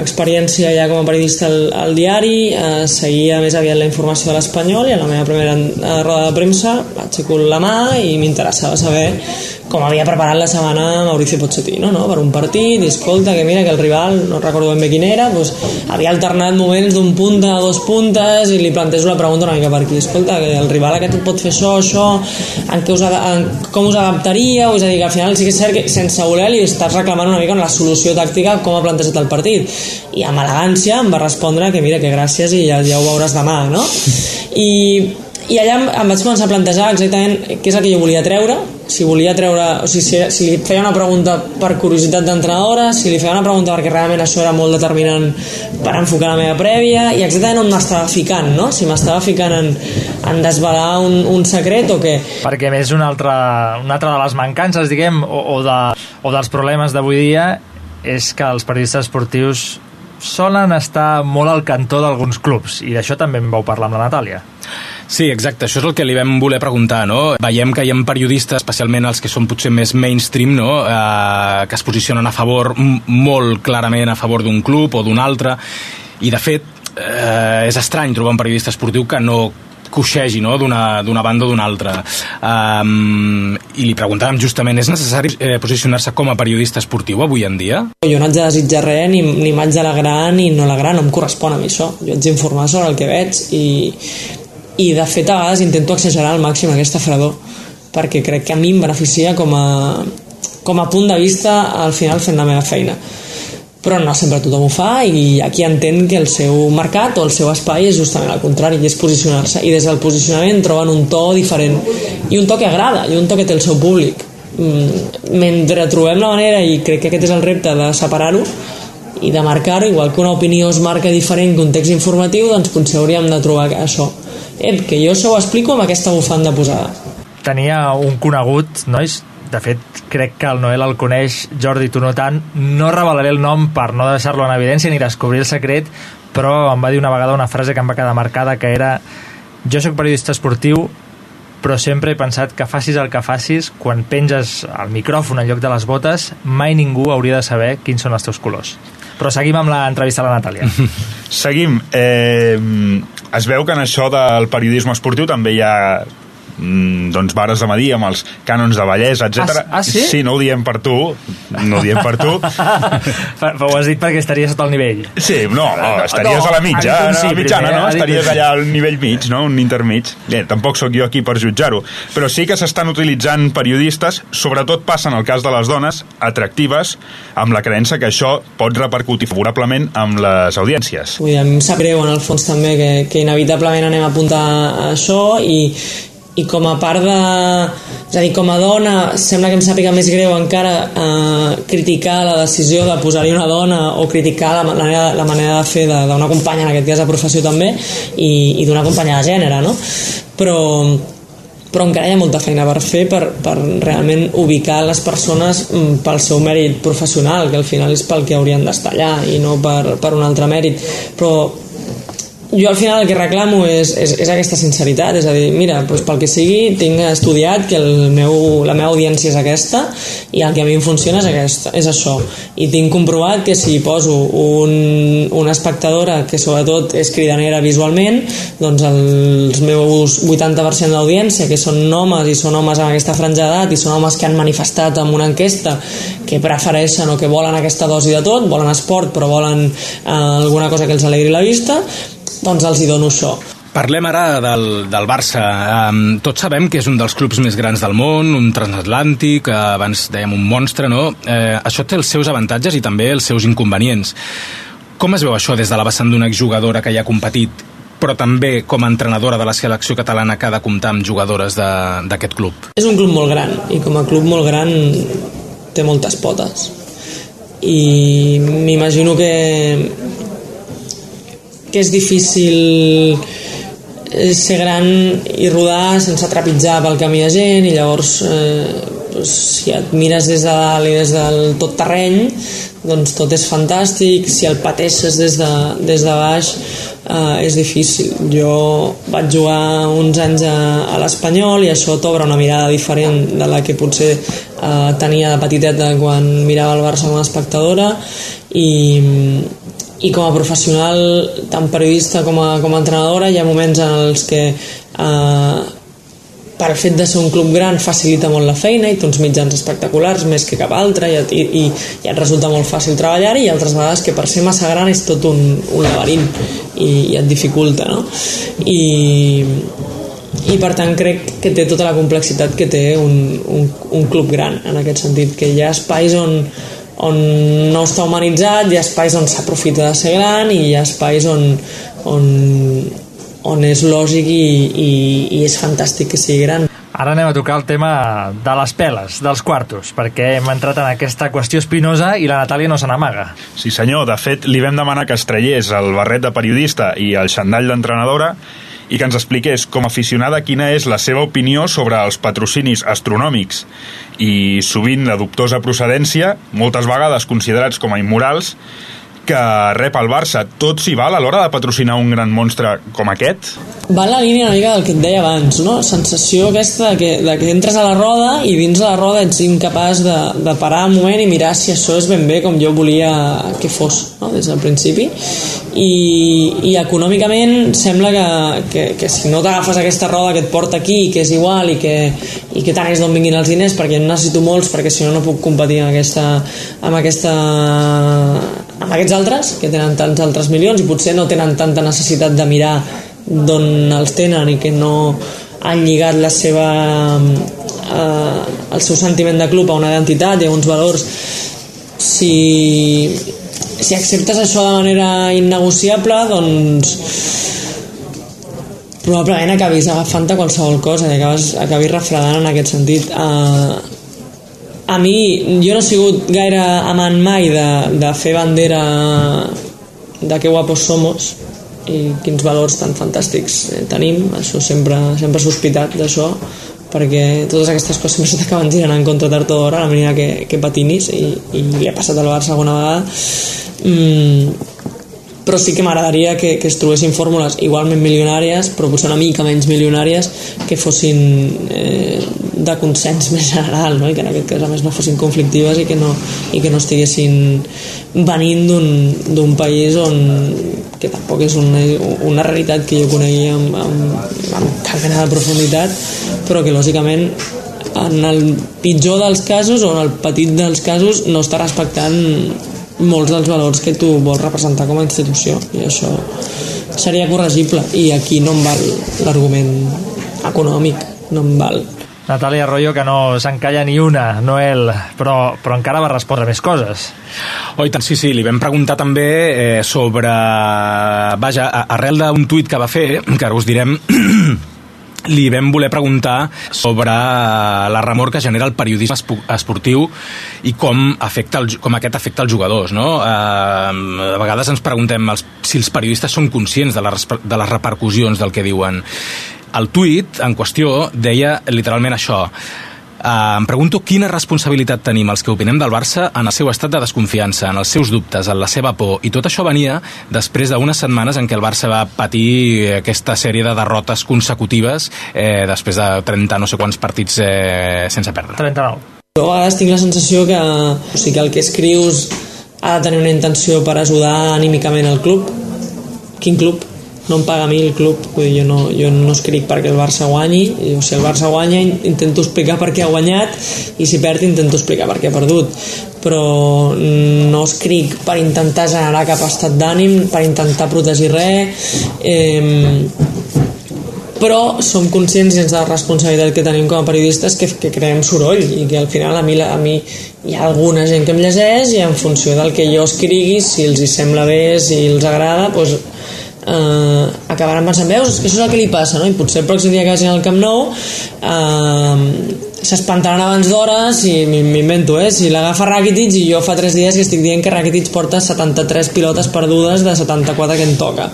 Speaker 17: experiència ja com a periodista al, al diari, eh, seguia més aviat la informació de l'Espanyol i a la meva primera eh, roda de premsa aixeco la mà i m'interessava saber com havia preparat la setmana Mauricio Pochettino no? per un partit i escolta que mira que el rival, no recordo ben bé quin era doncs, havia alternat moments d'un punta a dos puntes i li plantejo la pregunta una mica per aquí escolta, que el rival aquest pot fer això, això en què us, en com us adaptaríeu és a dir, que al final sí que és cert que sense voler li estàs reclamant una mica la solució tàctica com ha plantejat el partit i amb elegància em va respondre que mira que gràcies i ja, ja ho veuràs demà no? i i allà em, vaig començar a plantejar exactament què és el que jo volia treure si volia treure, o sigui, si, si li feia una pregunta per curiositat d'entrenadora si li feia una pregunta perquè realment això era molt determinant per enfocar la meva prèvia i exactament on m'estava ficant no? si m'estava ficant en, en desvelar un, un secret o què
Speaker 1: perquè més una altra, una altra de les mancances diguem, o, o, de, o dels problemes d'avui dia és que els periodistes esportius solen estar molt al cantó d'alguns clubs i d'això també en vau parlar amb la Natàlia
Speaker 16: Sí, exacte, això és el que li vam voler preguntar, no? Veiem que hi ha periodistes, especialment els que són potser més mainstream, no? Eh, que es posicionen a favor, molt clarament a favor d'un club o d'un altre, i de fet eh, és estrany trobar un periodista esportiu que no coixegi no? d'una banda o d'una altra. Um, I li preguntàvem justament, és necessari eh, posicionar-se com a periodista esportiu avui en dia?
Speaker 17: Jo no haig de desitjar res, ni, ni m'haig d'alegrar ni no alegrar, no em correspon a mi això. Jo haig d'informar sobre el que veig i, i de fet a vegades intento exagerar al màxim aquesta fredor perquè crec que a mi em beneficia com a, com a punt de vista al final fent la meva feina però no sempre tothom ho fa i aquí entén que el seu mercat o el seu espai és justament al contrari, és posicionar-se i des del posicionament troben un to diferent i un to que agrada, i un to que té el seu públic mm, mentre trobem la manera i crec que aquest és el repte de separar-ho i de marcar-ho, igual que una opinió es marca diferent que un text informatiu, doncs potser hauríem de trobar això. Ep, que jo això ho explico amb aquesta bufanda posada.
Speaker 1: Tenia un conegut, nois, de fet, crec que el Noel el coneix, Jordi, tu no tant. No revelaré el nom per no deixar-lo en evidència ni descobrir el secret, però em va dir una vegada una frase que em va quedar marcada, que era jo sóc periodista esportiu, però sempre he pensat que facis el que facis, quan penges el micròfon en lloc de les botes, mai ningú hauria de saber quins són els teus colors. Però seguim amb l'entrevista a la Natàlia.
Speaker 18: seguim. Eh, es veu que en això del periodisme esportiu també hi ha mm, doncs vares de medir amb els cànons de bellesa, etc.
Speaker 1: Ah, ah, sí?
Speaker 18: Sí, no ho diem per tu, no ho diem per tu.
Speaker 1: Però ho has dit perquè estaries sota el nivell.
Speaker 18: Sí, no, no estaries no, a la mitja, a la mitjana, no? Estaries allà al nivell mig, no? Un intermig. Bé, tampoc sóc jo aquí per jutjar-ho, però sí que s'estan utilitzant periodistes, sobretot passa en el cas de les dones, atractives, amb la creença que això pot repercutir favorablement amb les audiències.
Speaker 17: Vull dir, em sap greu en el fons també que, que inevitablement anem a apuntar a això i, i com a part de... És a dir, com a dona sembla que em sàpiga més greu encara eh, criticar la decisió de posar-hi una dona o criticar la manera, la manera de fer d'una companya, en aquest cas de professió també, i, i d'una companya de gènere, no? Però, però encara hi ha molta feina per fer per, per realment ubicar les persones mm, pel seu mèrit professional, que al final és pel que haurien d'estar allà i no per, per un altre mèrit. Però jo al final el que reclamo és, és, és aquesta sinceritat, és a dir, mira, doncs pel que sigui, tinc estudiat que el meu, la meva audiència és aquesta i el que a mi em funciona és, aquesta, és això. I tinc comprovat que si poso un, una espectadora que sobretot és cridanera visualment, doncs els meus 80% d'audiència, que són homes i són homes amb aquesta franja d'edat i són homes que han manifestat en una enquesta que prefereixen o que volen aquesta dosi de tot, volen esport però volen eh, alguna cosa que els alegri la vista, doncs els hi dono això.
Speaker 16: Parlem ara del, del Barça. Um, tots sabem que és un dels clubs més grans del món, un transatlàntic, uh, abans dèiem un monstre, no? Uh, això té els seus avantatges i també els seus inconvenients. Com es veu això des de la vessant d'una exjugadora que ja ha competit però també com a entrenadora de la selecció catalana que ha de comptar amb jugadores d'aquest club?
Speaker 17: És un club molt gran i com a club molt gran té moltes potes i m'imagino que que és difícil eh, ser gran i rodar sense trepitjar pel camí de gent i llavors eh, si et mires des de dalt i des del tot terreny doncs tot és fantàstic, si el pateixes des de, des de baix eh, és difícil. Jo vaig jugar uns anys a, a l'Espanyol i això t'obre una mirada diferent de la que potser eh, tenia de petiteta quan mirava el Barça com a espectadora i, i com a professional, tant periodista com a, com a entrenadora, hi ha moments en els que eh, per el fet de ser un club gran facilita molt la feina i té uns mitjans espectaculars més que cap altre i, i, i, i et resulta molt fàcil treballar i altres vegades que per ser massa gran és tot un, un laberint i, i et dificulta no? I, i per tant crec que té tota la complexitat que té un, un, un club gran en aquest sentit, que hi ha espais on, on no està humanitzat, hi ha espais on s'aprofita de ser gran i hi ha espais on, on, on és lògic i, i, i és fantàstic que sigui gran.
Speaker 1: Ara anem a tocar el tema de les peles, dels quartos, perquè hem entrat en aquesta qüestió espinosa i la Natàlia no se n'amaga.
Speaker 18: Sí senyor, de fet li vam demanar que es traiés el barret de periodista i el xandall d'entrenadora i que ens expliqués com a aficionada quina és la seva opinió sobre els patrocinis astronòmics. I sovint de dubtosa procedència, moltes vegades considerats com a immorals, que rep el Barça. Tot s'hi val a l'hora de patrocinar un gran monstre com aquest?
Speaker 17: Va la línia una mica del que et deia abans, no? Sensació aquesta de que, de que entres a la roda i dins de la roda ets incapaç de, de parar un moment i mirar si això és ben bé com jo volia que fos, no? Des del principi. I, i econòmicament sembla que, que, que si no t'agafes aquesta roda que et porta aquí, que és igual i que, i que tant és d'on vinguin els diners perquè en necessito molts perquè si no no puc competir amb aquesta, amb aquesta amb aquests altres que tenen tants altres milions i potser no tenen tanta necessitat de mirar d'on els tenen i que no han lligat la seva eh, el seu sentiment de club a una identitat i a uns valors. Si si acceptes això de manera innegociable doncs probablement acabis agafant-te qualsevol cosa i acabes, acabis refredant en aquest sentit uh, a mi, jo no he sigut gaire amant mai de, de fer bandera de que guapos somos i quins valors tan fantàstics eh, tenim, això sempre, sempre he sospitat d'això perquè totes aquestes coses sempre t'acaben girant en contra tard o d'hora la manera que, que patinis i, i li ha passat al Barça alguna vegada. Mm, però sí que m'agradaria que, que es trobessin fórmules igualment milionàries, però potser una mica menys milionàries, que fossin eh, de consens més general, no? i que en aquest cas a més no fossin conflictives i que no, i que no estiguessin venint d'un país on que tampoc és una, una realitat que jo conegui amb, amb, amb cap mena de profunditat, però que lògicament en el pitjor dels casos o en el petit dels casos no està respectant molts dels valors que tu vols representar com a institució i això seria corregible i aquí no em val l'argument econòmic, no em val
Speaker 1: Natàlia Arroyo, que no s'encalla ni una, Noel, però, però encara va respondre més coses.
Speaker 16: Oh, tant, sí, sí, li vam preguntar també eh, sobre... Vaja, arrel d'un tuit que va fer, que ara us direm li vam voler preguntar sobre la remor que genera el periodisme esportiu i com, afecta el, com aquest afecta els jugadors. No? Eh, a vegades ens preguntem els, si els periodistes són conscients de les, de les repercussions del que diuen. El tuit en qüestió deia literalment això Uh, em pregunto quina responsabilitat tenim els que opinem del Barça en el seu estat de desconfiança, en els seus dubtes, en la seva por, i tot això venia després d'unes setmanes en què el Barça va patir aquesta sèrie de derrotes consecutives eh, després de 30 no sé quants partits eh, sense perdre.
Speaker 1: 39.
Speaker 17: Jo a vegades tinc la sensació que, o sigui, que el que escrius ha de tenir una intenció per ajudar anímicament el club. Quin club? No em paga a mi el club vull jo, no, jo no escric perquè el Barça guanyi o si el Barça guanya intento explicar per què ha guanyat i si perd intento explicar per què ha perdut. Però no escric per intentar generar cap estat d'ànim per intentar protegir res eh, però som conscients de la responsabilitat que tenim com a periodistes que, que creem soroll i que al final a mi, a mi hi ha alguna gent que em llegeix i en funció del que jo escrigui si els hi sembla bé, si els agrada doncs eh, acabaran pensant, veus, és que això és el que li passa, no? I potser el pròxim dia que vagin al Camp Nou eh, s'espantaran abans d'hora si m'invento, eh? Si l'agafa Rakitic i jo fa 3 dies que estic dient que Rakitic porta 73 pilotes perdudes de 74 que en toca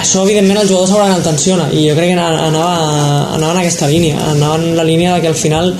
Speaker 17: això evidentment els jugadors hauran el tensiona i jo crec que anava, anava en aquesta línia anava en la línia de que al final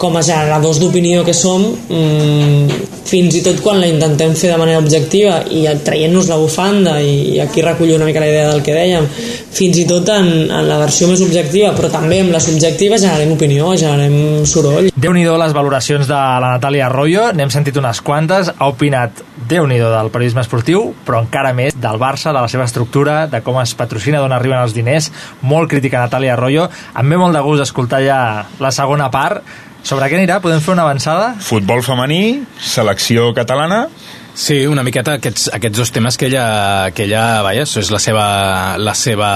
Speaker 17: com a generadors d'opinió que som, mmm, fins i tot quan la intentem fer de manera objectiva i traient-nos la bufanda i, i aquí recullo una mica la idea del que dèiem, fins i tot en, en la versió més objectiva, però també amb la subjectiva generem opinió, generem soroll.
Speaker 1: déu nhi les valoracions de la Natàlia Arroyo, n'hem sentit unes quantes, ha opinat déu nhi del periodisme esportiu, però encara més del Barça, de la seva estructura, de com es patrocina, d'on arriben els diners, molt crítica Natàlia Arroyo. Em ve molt de gust escoltar ja la segona part. Sobre què anirà? Podem fer una avançada?
Speaker 18: Futbol femení, selecció catalana,
Speaker 16: Sí, una miqueta aquests, aquests dos temes que ella, que ella vaja, és la seva, la seva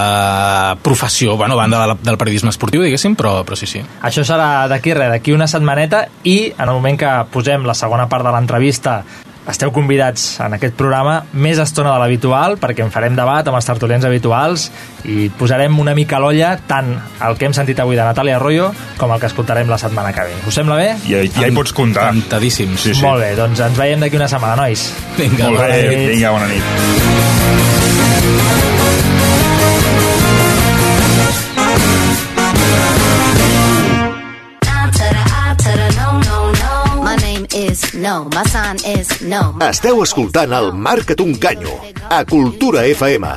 Speaker 16: professió, bueno, banda de la, del periodisme esportiu, diguéssim, però, però sí, sí.
Speaker 1: Això serà d'aquí res, d'aquí una setmaneta i en el moment que posem la segona part de l'entrevista esteu convidats en aquest programa més estona de l'habitual perquè en farem debat amb els tertulians habituals i posarem una mica a l'olla tant el que hem sentit avui de Natàlia Arroyo com el que escoltarem la setmana que ve. Us sembla bé?
Speaker 18: Ja, ja hi pots comptar.
Speaker 16: Encantadíssim.
Speaker 1: Sí, sí. Molt bé, doncs ens veiem d'aquí una setmana, nois.
Speaker 18: Vinga, Molt bé, vinga, bona nit.
Speaker 2: No, my is no. Esteu escoltant el Marca't un canyo a Cultura FM.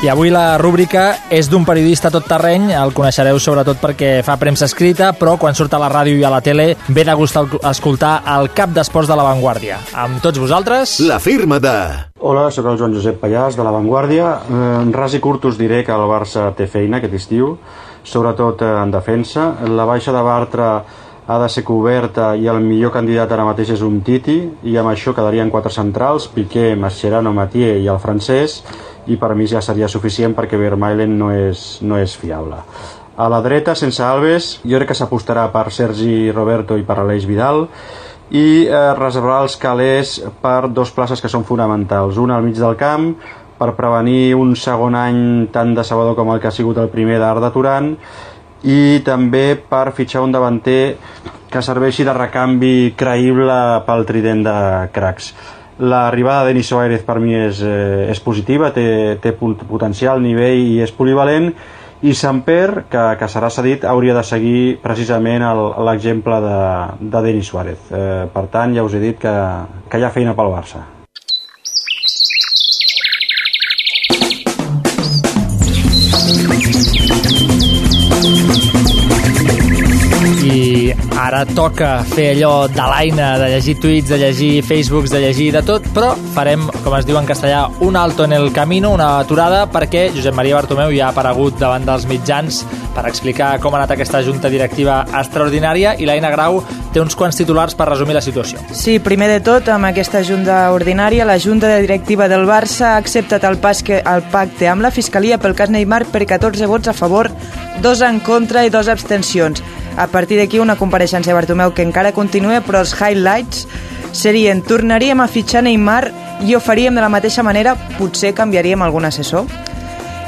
Speaker 1: I avui la rúbrica és d'un periodista tot terreny, el coneixereu sobretot perquè fa premsa escrita, però quan surt a la ràdio i a la tele ve de gust escoltar el cap d'esports de La Vanguardia. Amb tots vosaltres...
Speaker 2: La firma de...
Speaker 19: Hola, sóc el Joan Josep Pallàs de La Vanguardia. En ras i curt us diré que el Barça té feina aquest estiu, sobretot en defensa. La baixa de Bartra ha de ser coberta i el millor candidat ara mateix és un Titi i amb això quedarien quatre centrals, Piqué, Mascherano, Matier i el francès i per mi ja seria suficient perquè Vermaelen no és, no és fiable. A la dreta, sense Alves, jo crec que s'apostarà per Sergi Roberto i per Aleix Vidal i eh, reservarà els calés per dos places que són fonamentals. Una al mig del camp, per prevenir un segon any tan decebedor com el que ha sigut el primer d'Arda Turan i també per fitxar un davanter que serveixi de recanvi creïble pel trident de cracs. L'arribada de Denis Suárez per mi és, eh, és positiva, té, té potencial, nivell i és polivalent i Samper, que, que serà cedit, hauria de seguir precisament l'exemple de, de Denis Suárez. Eh, per tant, ja us he dit que, que hi ha feina pel Barça.
Speaker 1: Ara toca fer allò de l'aina, de llegir tuits, de llegir Facebooks, de llegir de tot, però farem, com es diu en castellà, un alto en el camino, una aturada, perquè Josep Maria Bartomeu ja ha aparegut davant dels mitjans per explicar com ha anat aquesta junta directiva extraordinària i l'Aina Grau té uns quants titulars per resumir la situació.
Speaker 5: Sí, primer de tot, amb aquesta junta ordinària, la junta de directiva del Barça ha acceptat el, pas que, el pacte amb la Fiscalia pel cas Neymar per 14 vots a favor, dos en contra i dos abstencions. A partir d'aquí una compareixença de Bartomeu que encara continua, però els highlights serien tornaríem a fitxar Neymar i ho faríem de la mateixa manera, potser canviaríem algun assessor.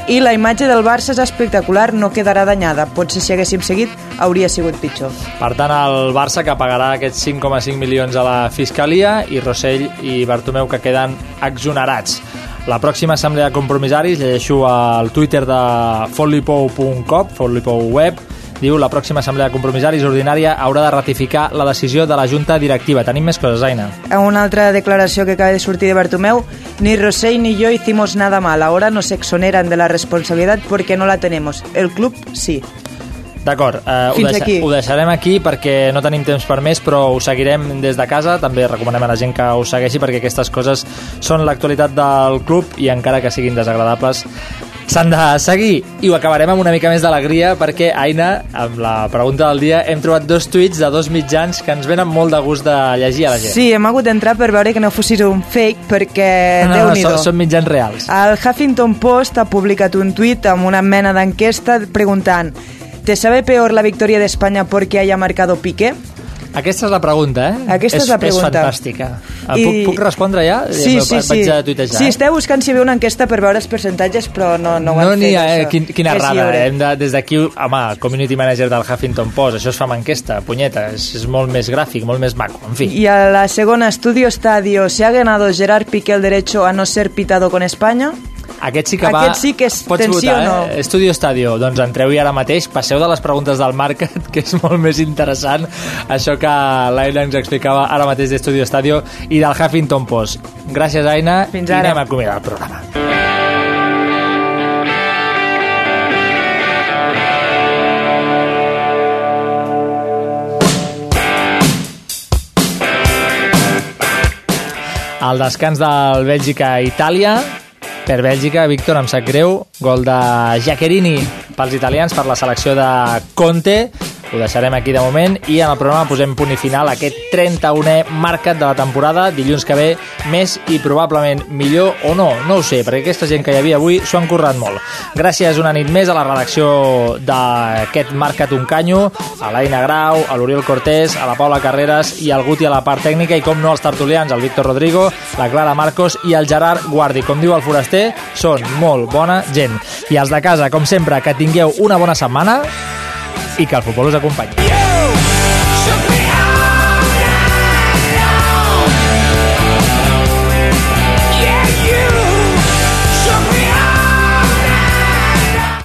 Speaker 5: I la imatge del Barça és espectacular, no quedarà danyada. Potser si haguéssim seguit hauria sigut pitjor.
Speaker 1: Per tant, el Barça que pagarà aquests 5,5 milions a la Fiscalia i Rossell i Bartomeu que queden exonerats. La pròxima assemblea de compromissaris, llegeixo al Twitter de follipou.com, follipou web, diu la pròxima assemblea de compromissaris ordinària haurà de ratificar la decisió de la Junta Directiva. Tenim més coses, Aina.
Speaker 5: Una altra declaració que acaba de sortir de Bartomeu, ni Rosell ni yo hicimos nada mal, ahora nos exoneran de la responsabilidad porque no la tenemos. El club sí.
Speaker 1: D'acord, eh, ho, deixa,
Speaker 5: aquí.
Speaker 1: ho deixarem aquí perquè no tenim temps per més, però ho seguirem des de casa. També recomanem a la gent que ho segueixi perquè aquestes coses són l'actualitat del club i encara que siguin desagradables s'han de seguir. I ho acabarem amb una mica més d'alegria perquè, Aina, amb la pregunta del dia, hem trobat dos tuits de dos mitjans que ens venen molt de gust de llegir a la gent.
Speaker 5: Sí, hem hagut d'entrar per veure que no fossis un fake perquè,
Speaker 1: no, no,
Speaker 5: déu-n'hi-do.
Speaker 1: són, són mitjans reals.
Speaker 5: El Huffington Post ha publicat un tuit amb una mena d'enquesta preguntant ¿Te sabe peor la victoria de España porque haya marcado Piqué?
Speaker 1: Aquesta és la pregunta, eh?
Speaker 5: Aquesta és, la pregunta.
Speaker 1: És fantàstica. I... Puc, puc respondre ja?
Speaker 5: Sí, sí, sí.
Speaker 1: Vaig a tuitejar.
Speaker 5: Sí, esteu buscant si hi havia una enquesta per veure els percentatges, però no, no ho
Speaker 1: no
Speaker 5: han
Speaker 1: n'hi
Speaker 5: fet,
Speaker 1: ha, eh? Quin, quina
Speaker 5: És
Speaker 1: errada. Eh? Hem de, des d'aquí, home, community manager del Huffington Post, això es fa amb enquesta, punyeta, és, és molt més gràfic, molt més maco, en fi.
Speaker 5: Y a la segunda estudio estadio, ¿se ha ganado Gerard Piqué el derecho a no ser pitado con España?
Speaker 1: Aquest sí que va...
Speaker 5: Aquest sí que és
Speaker 1: Pots
Speaker 5: tensió,
Speaker 1: votar,
Speaker 5: no?
Speaker 1: eh? Estudio Estadio. Doncs entreu-hi ara mateix. Passeu de les preguntes del Marc, que és molt més interessant això que l'Aina ens explicava ara mateix d'Estudio Estadio i del Huffington Post. Gràcies, Aina.
Speaker 5: Fins
Speaker 1: I
Speaker 5: ara.
Speaker 1: anem a acomiadar el programa. El descans del Bèlgica-Itàlia. Per Bèlgica, Víctor, em sap greu. Gol de Jacquerini pels italians per la selecció de Conte. Ho deixarem aquí de moment i en el programa posem punt i final a aquest 31è marcat de la temporada. Dilluns que ve més i probablement millor o no, no ho sé, perquè aquesta gent que hi havia avui s'ho han currat molt. Gràcies una nit més a la redacció d'aquest Marcat un canyo, a l'Aina Grau, a l'Oriol Cortés, a la Paula Carreras i al Guti a la part tècnica i com no els tertulians, el Víctor Rodrigo, la Clara Marcos i el Gerard Guardi. Com diu el foraster, són molt bona gent. I els de casa, com sempre, que tingueu una bona setmana i que el futbol us acompanyi.